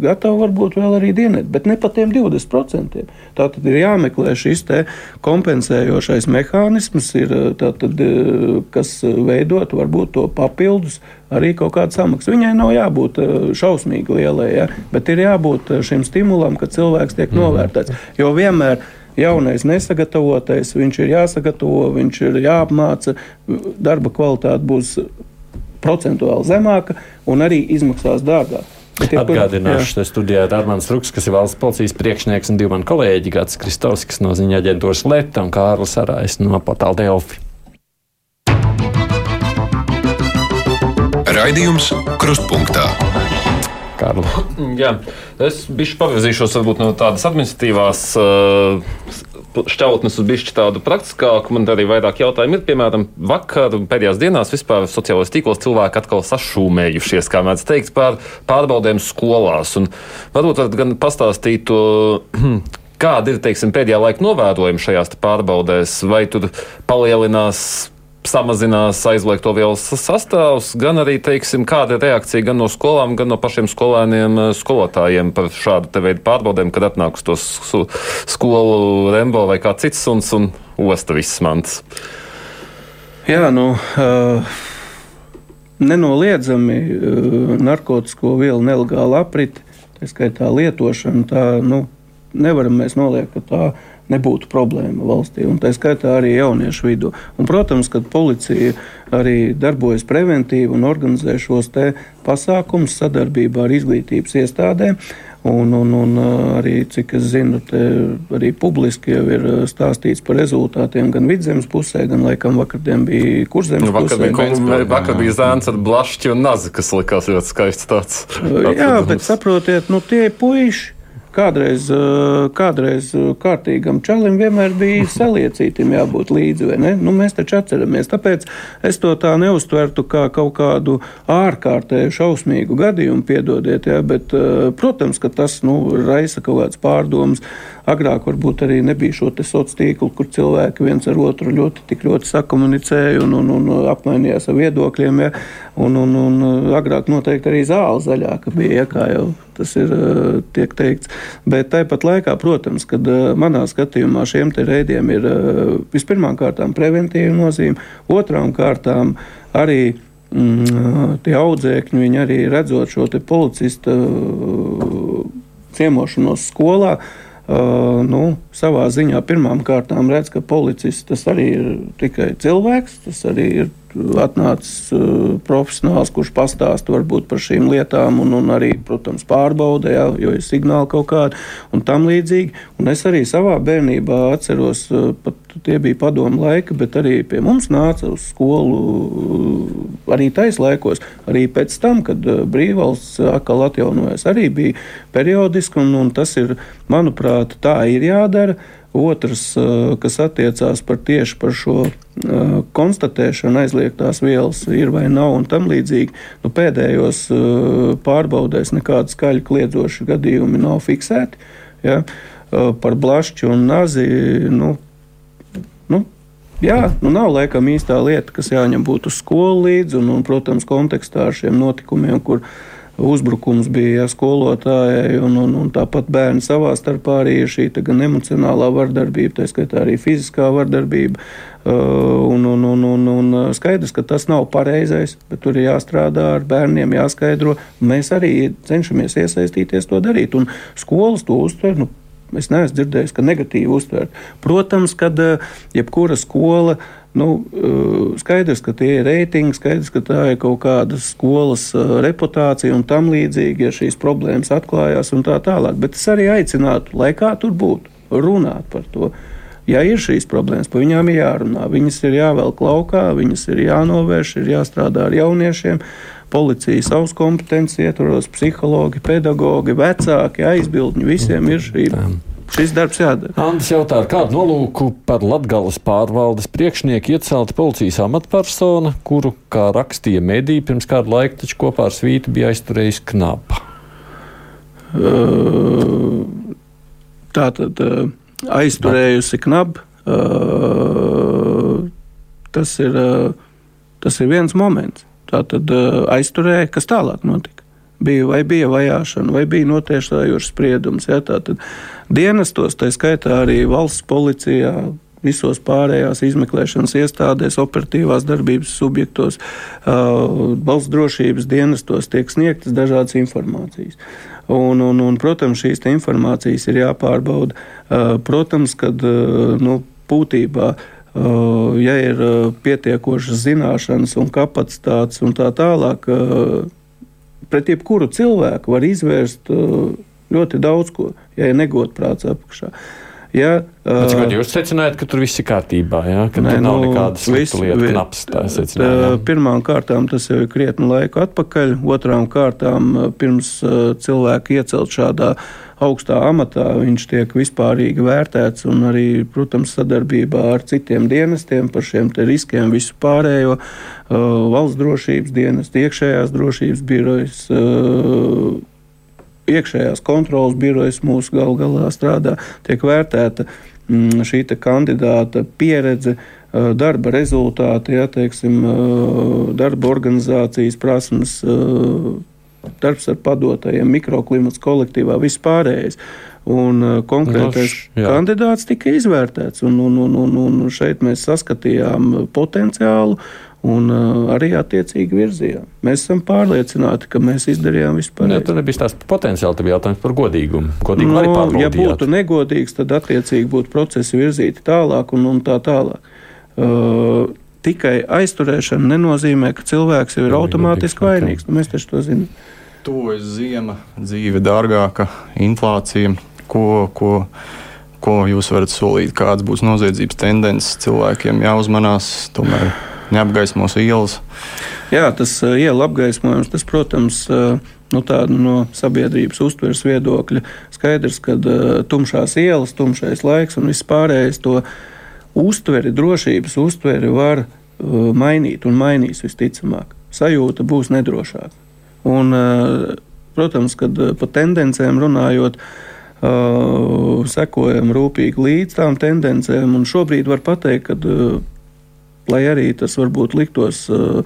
gatavi varbūt vēl arī dienēt, bet ne par tiem 20%. Tātad ir jāmeklē šis kompensējošais mehānisms, ir, tātad, kas veidot varbūt to papildus arī kaut kāda samaksa. Viņai nav jābūt šausmīgi lielai, ja, bet ir jābūt šim stimulam, ka cilvēks tiek mm. novērtēts. Jo vienmēr jaunais nesagatavotais, viņš ir jāsagatavo, viņš ir jāapmāca, darba kvalitāte būs procentuāli zemāka un arī izmaksās dārgāk. Atgādināšu, ka studijā ir Armāns Ruks, kas ir valsts policijas priekšnieks, un divi mani kolēģi, Gats Kristovskis no ziņā aģentūras Leta un Kārlis Arājs no portāla Delfi. Raidījums Krustpunktā. Kārli. Jā, es bišķi pavirzīšos varbūt no tādas administratīvās uh, šķautnes uz bišķi tādu praktiskāku. Man arī vairāk jautājumu ir. Piemēram, vakar pēdējās dienās vispār sociālajos tīklos cilvēki atkal sašūmējušies, kā mēdz teikt, par pārbaudēm skolās. Un varbūt varat gan pastāstīt to. Kāda ir teiksim, pēdējā laika novērojuma šajās pārbaudēs? Vai tur palielinās samazinās aizliegto vielu sastāvs, gan arī teiksim, kāda ir reakcija gan no skolām, gan no pašiem skolēniem, eh, skolotājiem par šādu veidu pārbaudēm, kad atnāk uz to skolu Rembo vai kā cits suns un osta visas mantas. Jā, nu. Uh... Nenoliedzami uh, narkotiku vielu nelegāla aprite, tā skaitā lietošana, tā nu, nevaram mēs noliekt, ka tā nebūtu problēma valstī, un tā skaitā arī jauniešu vidū. Un, protams, ka policija arī darbojas preventīvi un organizē šos pasākumus sadarbībā ar izglītības iestādēm. Un, un, un arī, cik es zinu, arī publiski jau ir stāstīts par rezultātiem gan vidzemes pusē, gan laikam vakardien bija kurzemes nu, vakar pusē. Bija, vakar bija zēns ar blašķi un nazi, kas likās ļoti skaists tāds. tāds Jā, bet saprotiet, nu tie puiši Kādreiz, eh, kādreiz eh, kārtīgam čalim vienmēr bija saliecītam jābūt līdzi? Nu, mēs taču atceramies. Tāpēc es to tā neuztvertu kā kaut kādu ārkārtēju šausmīgu gadījumu, piedodiet, jā, bet, eh, protams, ka tas nu, raisa kaut kādas pārdomas. Agrāk varbūt arī nebija šo sociālo tīklu, kur cilvēki viens ar otru ļoti, ļoti sakomunicēja un, un, un apmainījās ar viedokļiem. Ja? Un, un, un agrāk noteikti arī zāle zaļāka bija, ja, kā jau tas ir tiek teikts. Bet tāpat laikā, protams, kad manā skatījumā šiem reidiem ir vispirmām kārtām preventīva nozīme, otrām kārtām arī mm, tie audzēkņi, viņi arī redzot šo policista ciemošanos skolā. Uh, nu, savā ziņā pirmām kārtām redz, ka policists tas arī ir tikai cilvēks, tas arī ir atnācis uh, profesionāls, kurš pastāsta varbūt par šīm lietām, un, un arī, protams, pārbauda, jā, jo ir signāli kaut kādi un tam līdzīgi. Un es arī savā bērnībā atceros, uh, pat tie bija padomu laika, bet arī pie mums nāca uz skolu uh, arī tais laikos, arī pēc tam, kad brīvvalsts atkal atjaunojas, arī bija periodiski, un, un tas ir, manuprāt, tā ir jādara. Otrs, kas attiecās par tieši par šo konstatēšanu, aizliegtās vielas ir vai nav un tam līdzīgi. Nu, pēdējos pārbaudēs nekādi skaļi kliedzoši gadījumi nav fiksēti. Ja? Par blašķu un nazi. Nu, nu, Jā, nu nav laikam īstā lieta, kas jāņem būtu skolu līdzi, un, un, protams, kontekstā ar šiem notikumiem, kur uh, uzbrukums bija ja, skolotājai, un, un, un tāpat bērni savā starpā arī šī gan emocionālā vardarbība, tā skaitā arī fiziskā vardarbība. Uh, un, un, un, un, un skaidrs, ka tas nav pareizais, bet tur ir jāstrādā ar bērniem, jāskaidro. Mēs arī cenšamies iesaistīties to darīt, un skolas to uztver. Nu, Es neesmu dzirdējis, ka negatīvi uztvert. Protams, ka uh, jebkura skola Nu, eh, skaidrs, ka tie ir reitingi, skaidrs, ka tā ir kaut kāda skolas eh, reputācija un tam līdzīgi, ja šīs problēmas atklājās un tā tālāk. Bet es arī aicinātu, lai kā tur būtu, runāt par to. Ja ir šīs problēmas, par viņām ir jārunā. Viņas ir jāvelk laukā, viņas ir jānovērš, ir jāstrādā ar jauniešiem. Policija savus kompetences ietvaros, psihologi, pedagogi, vecāki, aizbildņi. Visiem ir šī šis darbs jādara. Andris jautā, ar kādu nolūku par Latgales pārvaldes priekšnieku iecelta policijas amatpersona, kuru, kā rakstīja medī, pirms kādu laiku taču kopā ar svītu bija aizturējis knapa. Uh, tā tad uh, aizturējusi knabu. Uh, tas, ir, uh, tas ir viens moments. Tā tad uh, aizturēja, kas tālāk notika bija, vai bija vajāšana, vai bija notiešājošs spriedums. Ja, dienestos, tā skaitā arī valsts policijā, visos pārējās izmeklēšanas iestādēs, operatīvās darbības subjektos, valsts drošības dienestos tiek sniegtas dažādas informācijas. Un, un, un, protams, šīs informācijas ir jāpārbauda. Protams, kad nu, būtībā. Ja ir pietiekošas zināšanas un kapacitātes un tā tālāk, pret jebkuru cilvēku var izvērst ļoti daudz ko, ja ir negodprāts apakšā. Ja, uh, Cik jūs secinājāt, ka tur viss ir kārtībā, ja? ka nē, tur nav nu, nekādas lietas, knaps tā secinājāt? Pirmām kārtām tas jau ir krietni laiku atpakaļ, otrām kārtām uh, pirms uh, cilvēku iecelt šādā augstā amatā, viņš tiek vispārīgi vērtēts un arī, protams, sadarbībā ar citiem dienestiem par šiem riskiem visu pārējo. Uh, valsts drošības dienas, iekšējās drošības birojas, uh, iekšējās kontrolas birojas mūsu gal galā strādā, tiek vērtēta mm, šī kandidāta pieredze, uh, darba rezultāti, ja, teiksim, darba organizācijas prasmes, darbs ar padotajiem, mikroklimats kolektīvā, viss pārējais. Un uh, konkrētais no, kandidāts tika izvērtēts, un, un, un, un, un šeit mēs saskatījām potenciālu un uh, arī attiecīgi virzījām. Mēs esam pārliecināti, ka mēs izdarījām visu pareizi. Tur nebija tās potenciāli, tas bija jautājums par godīgumu. Godīgu no, ja būtu negodīgs, tad attiecīgi būtu procesi virzīti tālāk un, un tā tālāk. Uh, tikai aizturēšana nenozīmē, ka cilvēks jau ir automātiski vainīgs. Nu, mēs taču to zinām. Tuvojas ziema, dzīve dārgāka, inflācija, ko, ko, ko jūs varat solīt, kādas būs noziedzības tendences cilvēkiem jāuzmanās. Tomēr neapgaismos ielas. Jā, tas uh, iela apgaismojums, tas, protams, uh, nu, no sabiedrības uztveres viedokļa skaidrs, ka uh, tumšās ielas, tumšais laiks un viss pārējais to uztveri, drošības uztveri var mainīt un mainīs visticamāk. Sajūta būs nedrošāka. Un, protams, kad par tendencēm runājot, uh, sekojam rūpīgi līdz tām tendencēm. Šobrīd var pateikt, ka uh, lai arī tas varbūt liktos uh,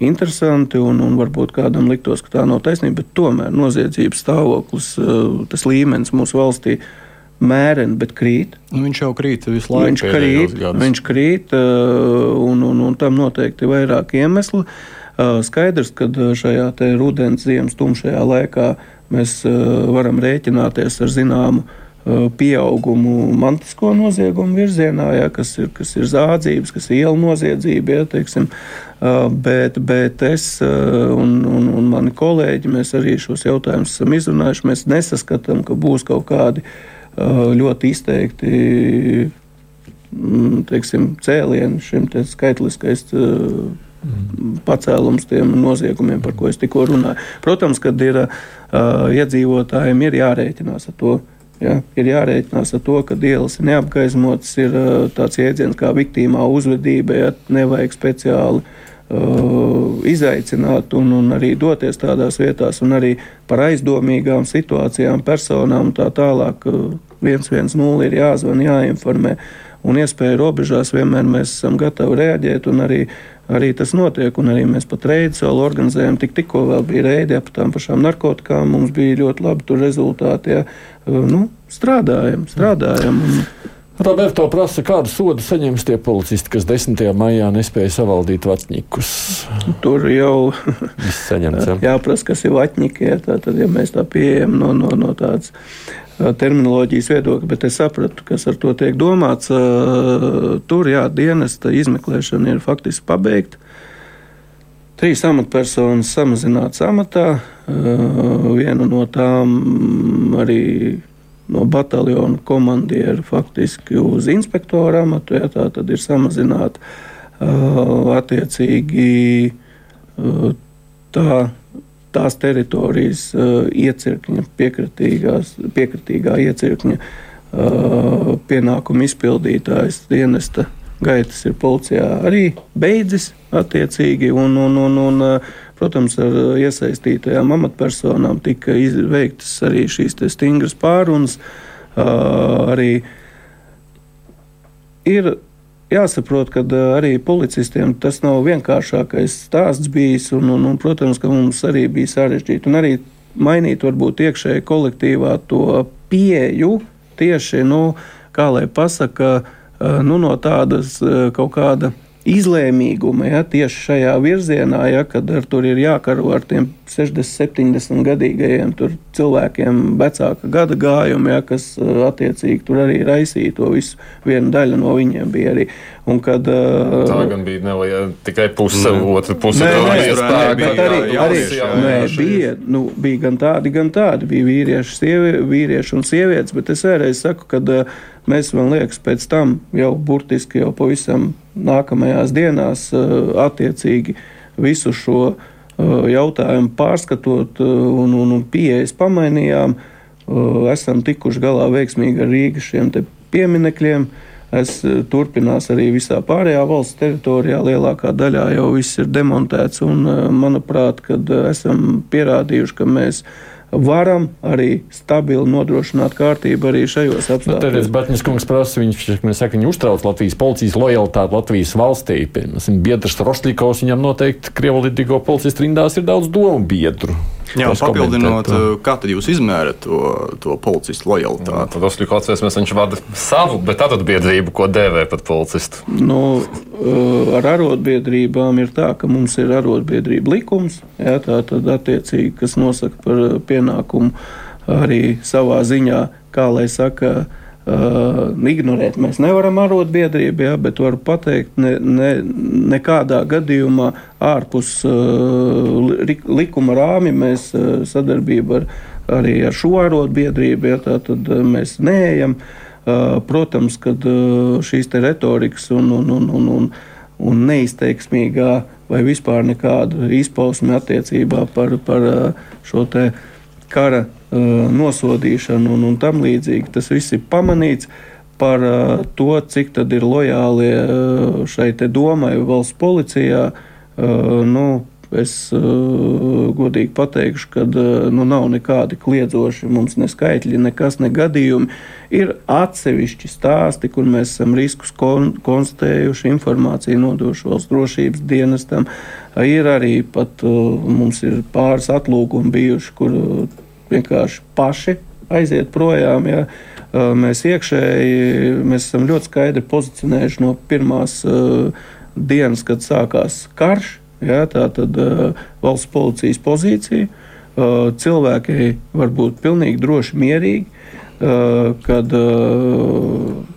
interesanti un, un varbūt kādam liktos, ka tā nav taisnība, bet tomēr noziedzības stāvoklis, uh, tas līmenis mūsu valstī mēreni, bet krīt. Nu, viņš jau krīt visu laiku. Viņš krīt, viņš krīt uh, un, un, un tam noteikti ir vairāki iemesli. Skaidrs, ka šajā rudens, ziemas tumšajā laikā mēs varam rēķināties ar zināmu pieaugumu mantisko noziegumu virzienā, ja, kas, ir, kas ir zādzības, kas ir iela noziedzība. Ja, teiksim, bet, bet es un, un, un mani kolēģi, mēs arī šos jautājumus esam izrunājuši. Mēs nesaskatām, ka būs kaut kādi ļoti izteikti mm, teiksim, cēlieni šim te skaitliskais pacēlums tiem noziegumiem, par ko es tikko runāju. Protams, kad ir uh, iedzīvotājiem ir jārēķinās ar to. Ja, ir jārēķinās ar to, ka ielas ir neapgaismotas, ir uh, tāds jēdziens kā viktīmā uzvedība, ja nevajag speciāli uh, izaicināt un, un arī doties tādās vietās, un arī par aizdomīgām situācijām, personām un tā tālāk. Uh, 110 ir jāzvan, jāinformē. Un iespēju robežās vienmēr mēs esam gatavi reaģēt un arī arī tas notiek. Un arī mēs pat reidus vēl organizējam. Tik, tikko vēl bija reidi ap tām pašām narkotikām. Mums bija ļoti labi rezultāti. Ja. Nu, strādājam, strādājam. Un, Roberto prasa, kādu sodu saņems tie policisti, kas 10. maijā nespēja savaldīt vatņikus. Tur jau ja? jāprasa, kas ir vatņiki. Ja, tā, tad, ja mēs tā pieejam no, no, no tādas terminoloģijas viedokļa, bet es sapratu, kas ar to tiek domāts. Tur, jā, dienesta izmeklēšana ir faktiski pabeigta. Trīs amatpersonas samazināts amatā, viena no tām arī no bataljona komandieru faktiski uz inspektora amatu. Ja, tā tad ir samazināta attiecīgi tā tās teritorijas uh, iecirkņa, piekritīgā iecirkņa uh, pienākumu izpildītājs dienesta gaitas ir policijā arī beidzis attiecīgi, un, un, un, un uh, protams, ar iesaistītajām amatpersonām tika veiktas arī šīs stingras pārunas. Arī ir jāsaprot, ka arī policistiem tas nav vienkāršākais stāsts bijis. Un, un, un, protams, ka mums arī bija sarežģīti. Un arī mainīt varbūt iekšēji kolektīvā to pieju tieši, nu, kā lai pasaka, nu, no tādas kaut kāda izlēmīguma ja, tieši šajā virzienā, ja, kad ar tur ir jākaro ar tiem 60, 70 gadīgajiem cilvēkiem, vecāka gada gājumi, ja, kas attiecīgi tur arī raisīja to visu. Viena daļa no viņiem bija arī. Un kad, tā gan bija ne, ja, tikai puse, ne, otra puse. Nē, nē, nē, arī, jā, arī, jā, nē, bija, nu, bija gan tādi, gan tādi. Bija vīrieši, sievi, vīrieši un sievietes, bet es vēlreiz saku, ka mēs, man liekas, pēc tam jau burtiski jau pavisam nākamajās dienās attiecīgi visu šo jautājumu pārskatot un, un, un pieejas pamainījām, esam tikuši galā veiksmīgi ar Rīgas šiem pieminekļiem. Es turpinās arī visā pārējā valsts teritorijā. Lielākā daļā jau viss ir demontēts, un manuprāt, kad esam pierādījuši, ka mēs varam arī stabili nodrošināt kārtību arī šajos apstākļos. Nu, Tad Batņas kungs prasa, viņš, saka, viņš uztrauc Latvijas policijas lojalitāti Latvijas valstī. Piemēram, biedrs Rošļikovs viņam noteikti Krievlīdīgo policistu rindās ir daudz domu biedru. Jā, papildinot, kā tad jūs izmērat to, to policistu lojalitāti? Tad Osakas atcerēsimies, viņš vada savu, bet tādu biedrību, ko dēvē par policistu. Nu, eh, ar arotbiedrībām ir tā, ka mums ir arotbiedrība likums, jā, tā tad attiecīgi, kas nosaka par pienākumu arī savā ziņā, kā lai saka, Uh, ignorēt mēs nevaram arotbiedrību, ja, bet varu pateikt, ne, ne, nekādā gadījumā ārpus uh, likuma rāmi mēs uh, sadarbību ar, arī ar šo arotbiedrību, ja, tā tad uh, mēs neejam. Uh, protams, kad uh, šīs retorikas un, un, un, un, un, un neizteiksmīgā vai vispār nekāda izpausme attiecībā par, par uh, šo kara Uh, nosodīšanu un, un tam līdzīgi. Tas viss ir pamanīts par uh, to, cik tad ir lojāli uh, šai domai valsts policijā. Nu, es godīgi pateikšu, ka nu, nav nekādi kliedzoši mums ne skaitļi, nekas, ne gadījumi. Ir atsevišķi stāsti, kur mēs esam riskus kon konstatējuši, informāciju nodošu valsts drošības dienestam. Ir arī pat mums ir pāris atlūgumi bijuši, kur vienkārši paši aiziet projām. Ja. Mēs iekšēji mēs esam ļoti skaidri pozicionējuši no pirmās uh, dienas, kad sākās karš. Ja, tā tad uh, valsts policijas pozīcija. Uh, cilvēki var būt pilnīgi droši, mierīgi. kad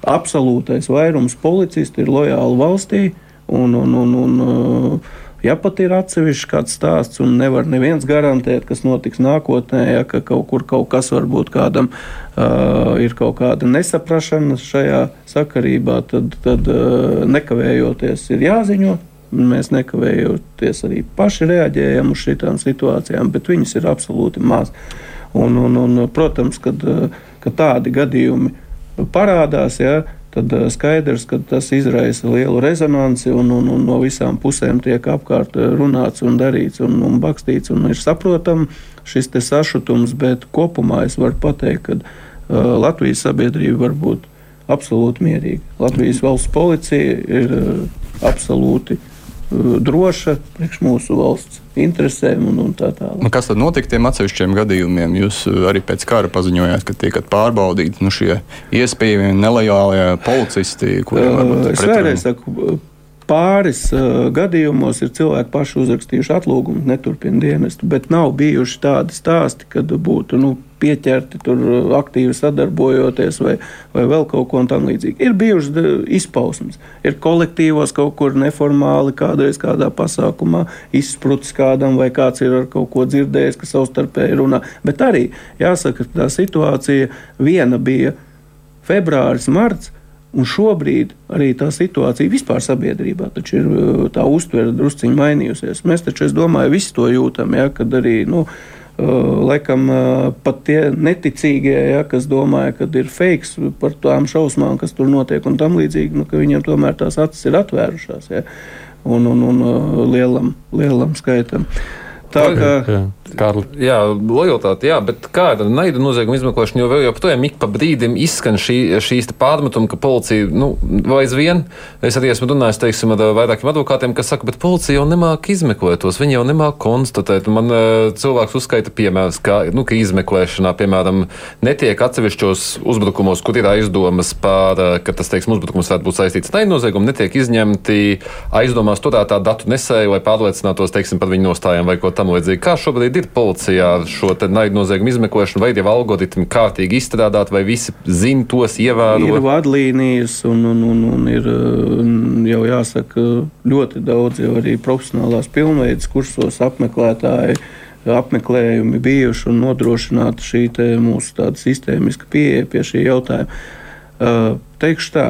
absolūtais vairums policistu ir lojāli valstī un, un, un, un Ja pat ir atsevišķs kāds stāsts, un nevar neviens garantēt, kas notiks nākotnē, ja ka kaut kur kaut kas varbūt kādam uh, ir kaut kāda nesaprašana šajā sakarībā, tad, tad uh, nekavējoties ir jāziņo. Mēs nekavējoties arī paši reaģējam uz šīm situācijām, bet viņas ir absolūti maz. Un, un, un, protams, kad, kad tādi gadījumi parādās, ja, tad eh, skaidrs, ka tas izraisa lielu rezonanci un, un, un no visām pusēm tiek apkārt eh, runāts un darīts un, un bakstīts. Un ir saprotams šis sašutums, bet kopumā es varu pateikt, ka uh, Latvijas sabiedrība var būt absolūti mierīga. Latvijas valsts policija ir uh, absolūti droša priekš mūsu valsts interesēm un, un tā tālāk. Nu, kas tad notika tiem atsevišķiem gadījumiem? Jūs uh, arī pēc kara paziņojāt, ka tiekat pārbaudīti nu, šie iespējamie nelojālie policisti, kuriem ir. Es vēlreiz saku, pāris uh, gadījumos ir cilvēki paši uzrakstījuši atlūgumu, neturpina dienestu, bet nav bijuši tādi stāsti, kad būtu nu, pieķerti tur aktīvi sadarbojoties vai, vai vēl kaut ko tamlīdzīgu. Ir bijušas izpausmes, ir kolektīvos kaut kur neformāli, kādreiz kādā pasākumā izsprucis kādam vai kāds ir ar kaut ko dzirdējis, ka savstarpēji runā. Bet arī jāsaka, ka tā situācija viena bija februāris, marts. Un šobrīd arī tā situācija vispār sabiedrībā ir tā uztvere drusciņā mainījusies. Mēs taču, es domāju, visi to jūtam, ja, kad arī. Nu, Laikam pat tie neticīgie, ja, kas domāja, ka ir fake par tām šausmām, kas tur notiek un tam līdzīgi, nu, ka viņiem tomēr tās acis ir atvērušās ja, un, un, un lielam, lielam skaitam. Tā kā. Kārli. Jā, lojalitāte, jā, bet kāda naida nozieguma izmeklēšana jau vēl joprojām ik pa brīdim izskan šī, šīs pārmetumi, ka policija, nu, vai aizvien, es arī esmu runājis, teiksim, ar vairākiem advokātiem, kas saka, bet policija jau nemāk izmeklēt tos, viņi jau nemāk konstatēt. Man cilvēks uzskaita piemērs, ka, nu, ka izmeklēšanā, piemēram, netiek atsevišķos uzbrukumos, kur ir aizdomas par, ka tas, teiksim, uzbrukums varētu būt saistīts ar naida noziegumu, netiek izņemti aizdomās turētā datu nesēju, lai pārliecinātos, teiksim, par viņu nostājām vai ko tam līdzīgi. Kā šobrīd ir? ir policijā šo naidu noziegumu izmeklēšanu, vai jau algoritmi kārtīgi izstrādāti, vai visi zina tos, ievēro? Ir vadlīnijas, un, un, un, un ir jau jāsaka ļoti daudz jau arī profesionālās pilnveidas kursos apmeklētāji apmeklējumi bijuši un nodrošināta šī mūsu sistēmiska pieeja pie šī jautājuma. Teikšu tā,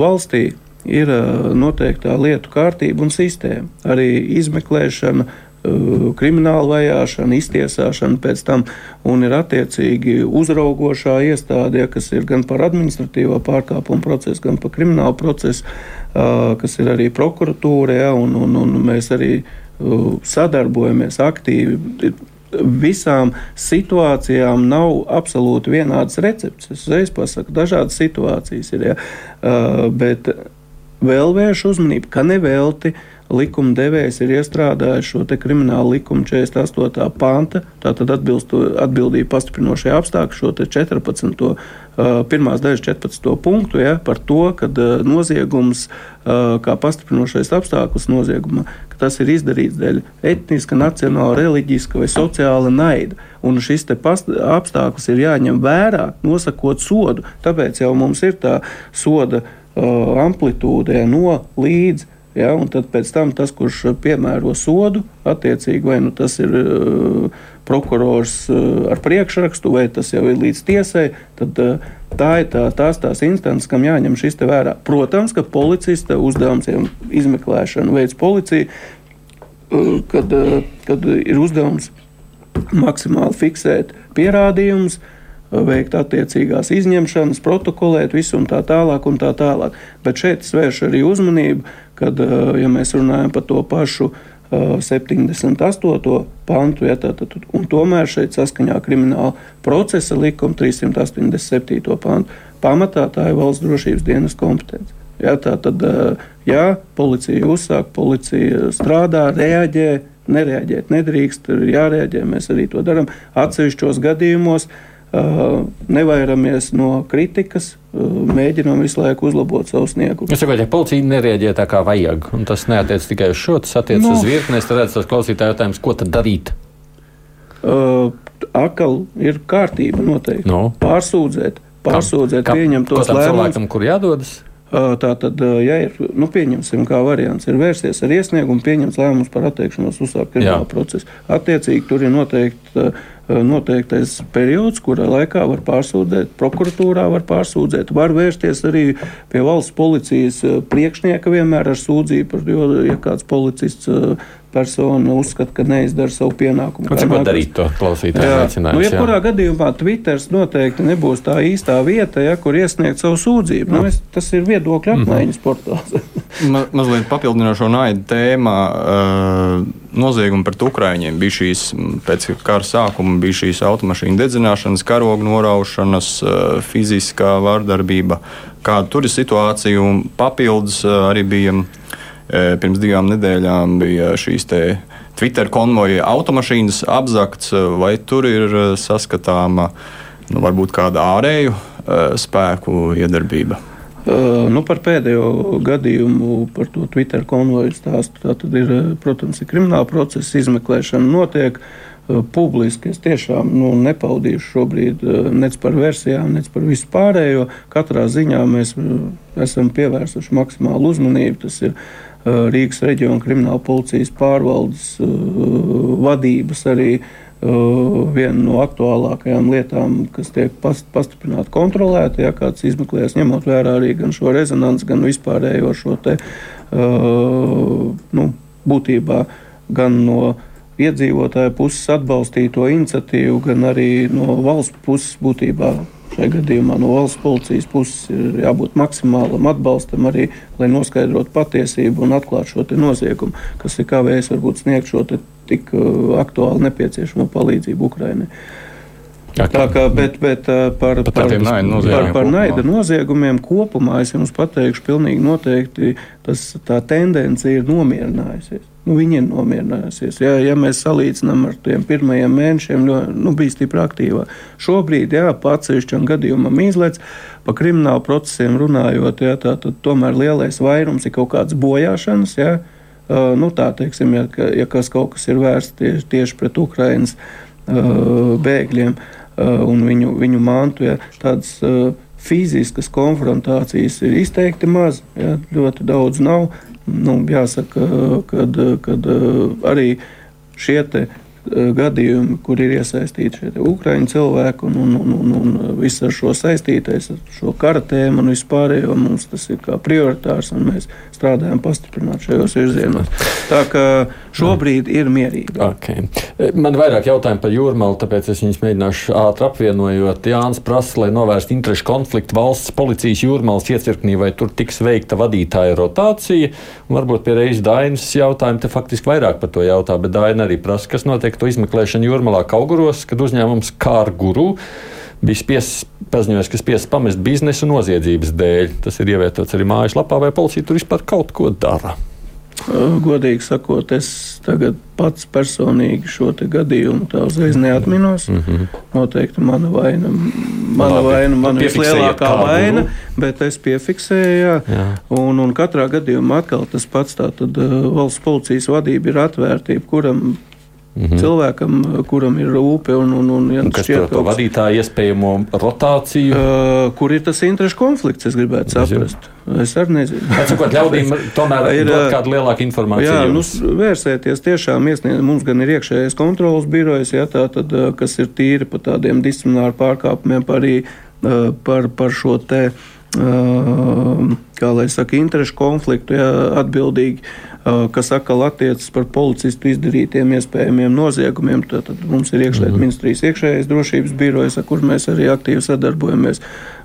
valstī ir noteiktā lietu kārtība un sistēma. Arī izmeklēšana, krimināla vajāšana, iztiesāšana pēc tam, un ir attiecīgi uzraugošā iestāde, ja, kas ir gan par administratīvo pārkāpumu procesu, gan par kriminālu procesu, uh, kas ir arī prokuratūra, ja, un, un, un mēs arī uh, sadarbojamies aktīvi. Visām situācijām nav absolūti vienādas receptes. Es uzreiz pasaku, dažādas situācijas ir. Ja, bet vēl vēršu uzmanību, ka nevelti uh, likuma devējs ir iestrādājis šo kriminālu likumu 48. panta, tātad atbildību pastiprinošie apstākļi, šo 14. pirmās daļas 14. punktu ja, par to, ka noziegums kā pastiprinošais apstākļus nozieguma, ka tas ir izdarīts dēļ etniska, nacionāla, reliģiska vai sociāla naida. Un šis apstākļus ir jāņem vērā, nosakot sodu. Tāpēc jau mums ir tā soda amplitūde no līdz Ja, un tad pēc tam tas, kurš piemēro sodu, attiecīgi vai nu tas ir uh, prokurors uh, ar priekšrakstu, vai tas jau ir līdz tiesai, tad uh, tā ir tā, tās, tās instances, kam jāņem šis te vērā. Protams, ka policista uzdevums ir izmeklēšana veids policija, kad, kad ir uzdevums maksimāli fiksēt pierādījumus, veikt attiecīgās izņemšanas, protokolēt visu un tā tālāk. Un tā tālāk. Bet šeit es vēršu arī uzmanību, kad, ja mēs runājam par to pašu 78. pantu, ja, tātad, un tomēr šeit saskaņā krimināla procesa likuma 387. pantu pamatā tā ir valsts drošības dienas kompetence. Ja, tā tad, ja policija uzsāk, policija strādā, reaģē, nereaģēt nedrīkst, ir jārēģē, mēs arī to darām. Atsevišķos gadījumos nevairamies no kritikas, mēģinām visu laiku uzlabot savu sniegumu. Es saprotu, ja policija nereaģē tā kā vajag, un tas neatiec tikai uz šo, tas attiecas no. uz virkni, tad redzat, tas klausītāju jautājums, ko tad darīt? Uh, atkal ir kārtība noteikti. Nu. Pārsūdzēt, pārsūdzēt, Kā- pieņemt tos lēmumus. cilvēkam, kur jādodas? Ā, Tā tad, ā, ja ir, nu, pieņemsim, kā variants, ir vērsties ar iesniegumu, pieņemts lēmums par atteikšanos uzsākt kriminālu procesu. Attiecīgi, tur ir noteikti, ā, noteiktais periods, kurā laikā var pārsūdzēt, prokuratūrā var pārsūdzēt, var vērsties arī pie valsts policijas ā, priekšnieka vienmēr ar sūdzību, jo, ja kāds policists ā, persona uzskata, ka neizdara savu pienākumu. Kā cik var darīt to klausītāju Jā, nu, aicinājums? jebkurā gadījumā Twitter noteikti nebūs tā īstā vieta, ja, kur iesniegt savu sūdzību. Nu, es, tas ir viedokļu apmaiņas portāls. Ma, mazliet papildinošo naidu tēmā. Uh, noziegumi pret Ukrāņiem bija šīs, pēc kara sākuma, bija šīs automašīnu dedzināšanas, karogu noraušanas, uh, fiziskā vārdarbība. Kāda tur ir situācija? Un papildus uh, arī bija uh, pirms divām nedēļām bija šīs te. Twitter konvoja automašīnas apzakts, vai tur ir saskatāma nu, varbūt kāda ārēju spēku iedarbība? Nu, par pēdējo gadījumu, par to Twitter konvoju stāstu. Tā tad ir, protams, ir krimināla procesa izmeklēšana notiek. Publiski es tiešām nu, nepaudīšu šobrīd nec par versijām, nec par visu pārējo. Katrā ziņā mēs esam pievērsuši maksimālu uzmanību. Tas ir uh, Rīgas reģiona krimināla policijas pārvaldes uh, vadības arī uh, viena no aktuālākajām lietām, kas tiek past, pastiprināti kontrolēta, ja kāds izmeklēs, ņemot vērā arī gan šo rezonanci, gan vispārējo šo te, nu, būtībā gan no iedzīvotāju puses atbalstīto iniciatīvu, gan arī no valsts puses būtībā. Šajā gadījumā no valsts policijas puses ir jābūt maksimālam atbalstam arī, lai noskaidrotu patiesību un atklātu šo noziegumu, kas ir kavējis varbūt sniegt šo tik uh, aktuāli nepieciešamo palīdzību Ukrainai. Tā kā, bet, bet par, Par par, par, par kopumā. naida noziegumiem kopumā es jums pateikšu, pilnīgi noteikti tas, tā tendence ir nomierinājusies. Nu, viņi ir nomierinājusies. Ja, ja mēs salīdzinām ar tiem pirmajiem mēnešiem, ļoti, nu, bija stipri aktīvā. Šobrīd, jā, pa atsevišķam gadījumam izlaiž, pa kriminālu procesiem runājot, jā, tā, tad tomēr lielais vairums ir kaut kādas bojāšanas. Jā, nu, tā teiksim, ja, ja kas kaut kas ir vērsts tieši, tieši pret Ukraiņas uh, bēgļiem uh, un viņu, viņu mantu, ja, tādas uh, fiziskas konfrontācijas ir izteikti maz, ja, ļoti daudz nav. Nu, jāsaka, kad, kad uh, arī šie gadījumi, kur ir iesaistīti šie te Ukraiņu cilvēki un, un, un, un, un viss ar šo saistītais, ar šo kara tēmu un vispārējo, mums tas ir kā prioritārs un mēs strādājam pastiprināt šajos virzienos. Tā kā šobrīd ir mierīgi. Okay. Man ir vairāk jautājumu par jūrmālu, tāpēc es viņus mēģināšu ātri apvienojot. Jānis prasa, lai novērstu interešu konfliktu valsts policijas jūrmālas iecirknī, vai tur tiks veikta vadītāja rotācija. Un varbūt pie reizes Dainas jautājuma te faktiski vairāk par to jautā, bet Daina arī prasa, kas notiek to izmeklēšanu jūrmalā Kauguros, kad uzņēmums Kārguru bija spiests, paziņojis, ka spiests pamest biznesu noziedzības dēļ. Tas ir ievietots arī mājaslapā, vai policija tur vispār kaut ko dara. Uh, Godīgi sakot, es tagad pats personīgi šo gadījumu tā uzreiz neatminos. Mm -hmm. Noteikti mana vaina, mana Labi. vaina, mana vislielākā vaina, bet es piefiksēju, jā. Jā. Un, un katrā gadījumā atkal tas pats, tātad uh, valsts policijas vadība ir atvērtība, kuram mm -hmm. cilvēkam, uh, kuram ir rūpe un, un, un ja Un kas par to vadītāju iespējamo rotāciju? Uh, kur ir tas interešu konflikts, es gribētu saprast. Es arī nezinu. Atsakot, ļaudīm tomēr Ir, ir ā, kāda lielāka informācija. Jā, nu, jums. vērsēties tiešām iesniegt. Mums gan ir iekšējais kontrolas birojas, ja, tā, tad, eh, kas ir tīri par tādiem disciplināru pārkāpumiem, par, arī, eh, par, par šo te, kā lai saka, interešu konfliktu ja, atbildīgi. Eh, Kas atkal attiecas par policistu izdarītiem iespējamiem noziegumiem, tad, mums ir iekšlietu Mhm. ministrijas iekšējais drošības birojas, ar kur mēs arī aktīvi sadarbojamies.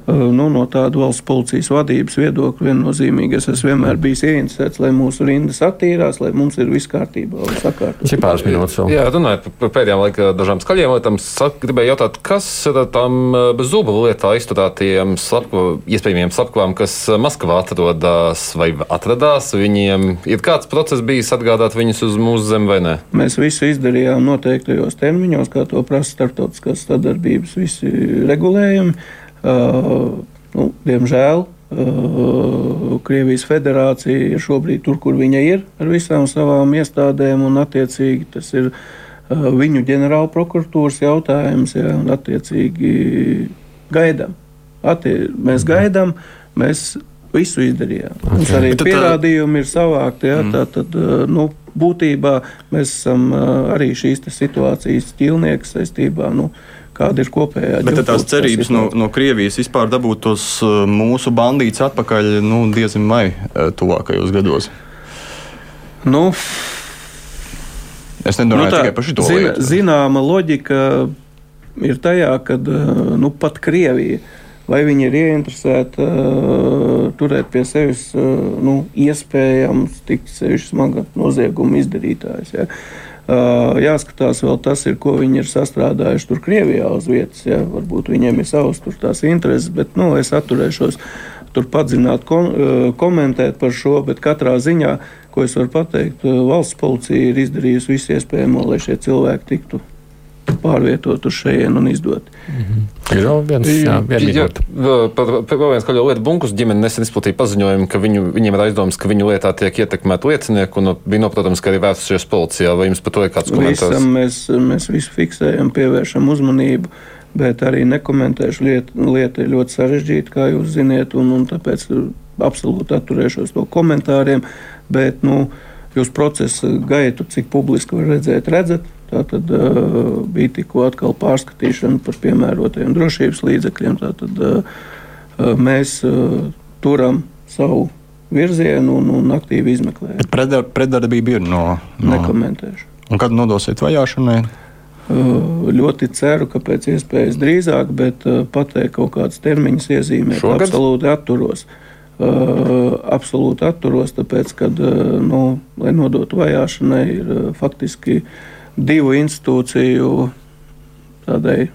Eh, Nu, no tāda valsts policijas vadības viedokļa viennozīmīgi es esmu vienmēr bijis ieinteresēts, lai mūsu rindas attīrās, lai mums ir viss kārtībā un sakārtots. Cik pāris minūtes vēl? Jā, runājot par- pēdējām laika dažām skaļiem lietām, gribēju jautāt, kas ir tam eh, bez zuba lietā izturētiem slepko, iespējamiem slepkavām, kas eh, Maskavā atrodas vai atradās. Viņiem ir kāds process bijis atgādāt viņus uz mūsu zemi vai nē? Mēs visu izdarījām noteiktajos termiņos, kā to prasa starptautiskās sadarbības visi regulējumi. Uh, nu, diemžēl uh, Krievijas federācija ir šobrīd tur, kur viņa ir, ar visām savām iestādēm, un attiecīgi tas ir viņu ģenerāla prokuratūras jautājums, ja, un attiecīgi gaidām. Attie, mēs gaidām, mēs visu izdarījām. Okay. Mums arī tad, pierādījumi ir savākti. Ja, mm. tā, tad, nu, būtībā mēs esam arī šīs situācijas ķilnieki saistībā. Nu, kāda ir kopējā. Bet tās cerības no, no Krievijas vispār dabūt tos mūsu bandītus atpakaļ nu, diezgan vai tuvākajos gados? Nu, es nedomāju nu, tā, tikai par šo zin, lietu. Zināma loģika ir tajā, ka nu, pat Krievija vai viņi ir ieinteresēti uh, turēt pie sevis uh, nu, iespējams tik sevišķi smaga nozieguma izdarītājs. Ja. Uh, jāskatās vēl tas, ir, ko viņi ir sastrādājuši tur Krievijā uz vietas. Ja. Varbūt viņiem ir savas tās intereses, bet nu, es atturēšos tur padzināt, kom, komentēt par šo, bet katrā ziņā, ko es varu pateikt, valsts policija ir izdarījusi visu iespējamo, lai šie cilvēki tiktu pārvietot uz šejienes un izdot. -hmm. Ir vēl viens, jā, jā, vēl viens kāda lieta. Bunkus ģimene nesen izplatīja paziņojumu, ka viņu, viņiem ir aizdomas, ka viņu lietā tiek ietekmēti liecinieki, un bija noprotams, ka arī vērsušies policijā. Vai jums par to ir kāds komentārs? Visam mēs, mēs visu fiksējam, pievēršam uzmanību. Bet arī nekomentēšu lietu. Lieta ir ļoti sarežģīta, kā jūs zināt, un, un tāpēc absolūti atturēšos no komentāriem. Bet, nu, jūs procesa gaitu, cik publiski var redzēt, redzat. Tā tad uh, bija tikko atkal pārskatīšana par piemērotajiem drošības līdzekļiem. Tātad uh, mēs uh, turam savu virzienu un, un aktīvi izmeklējam. Bet predar, predarbība ir no, no. Nekomentēšu. Un kad nodosiet vajāšanai? Ļoti ceru, ka pēc iespējas drīzāk, bet pateikt kaut kādas termiņas iezīmēt, absolūti atturos. Uh, absolūti atturos, tāpēc, ka, uh, nu, lai nodotu vajāšanai, ir uh, faktiski uh, divu institūciju tādai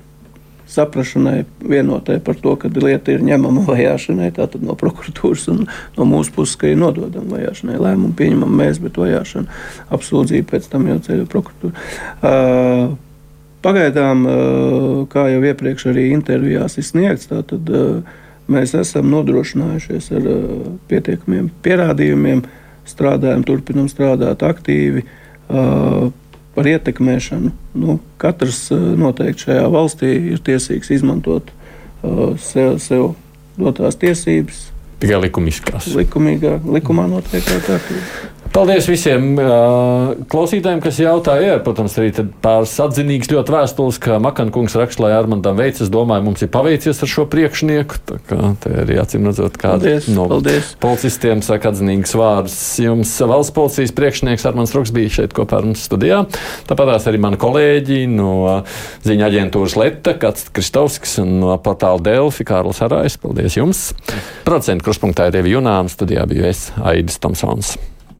saprašanai, vienotai par to, ka lieta ir ņemama vajāšanai, tātad no prokuratūras un no mūsu puses, ka ir nododama vajāšanai. Lēmumu pieņemam mēs, bet vajāšana apsūdzība pēc tam jau ceļo prokuratūra. Uh, pagaidām, kā jau iepriekš arī intervijās izsniegts, tātad mēs esam nodrošinājušies ar pietiekamiem pierādījumiem, strādājam, turpinam strādāt aktīvi par ietekmēšanu. Nu, katrs eh, noteikti šajā valstī ir tiesīgs izmantot uh, sev, sev dotās tiesības. Tikai likumiskās. Likumīgā, likumā noteiktā kārtībā. Paldies visiem uh, klausītājiem, kas jautāja. Ir, protams, arī pāris atzinīgs ļoti vēstules, ka Makankungs raksta, lai Armandam veids. Es domāju, mums ir paveicies ar šo priekšnieku. Tā kā te arī acīm redzot, kāda no paldies. policistiem saka atzinīgs vārds. Jums valsts policijas priekšnieks Armands Ruks bija šeit kopā ar mums studijā. Tāpat arī mani kolēģi no ziņa aģentūras Leta, Kats Kristovskis un no portāla Delfi, Kārlis Arājs. Paldies jums! Procentu kruspunktā ir Dievi Junāms, studijā biju es, Aidis Tomsons.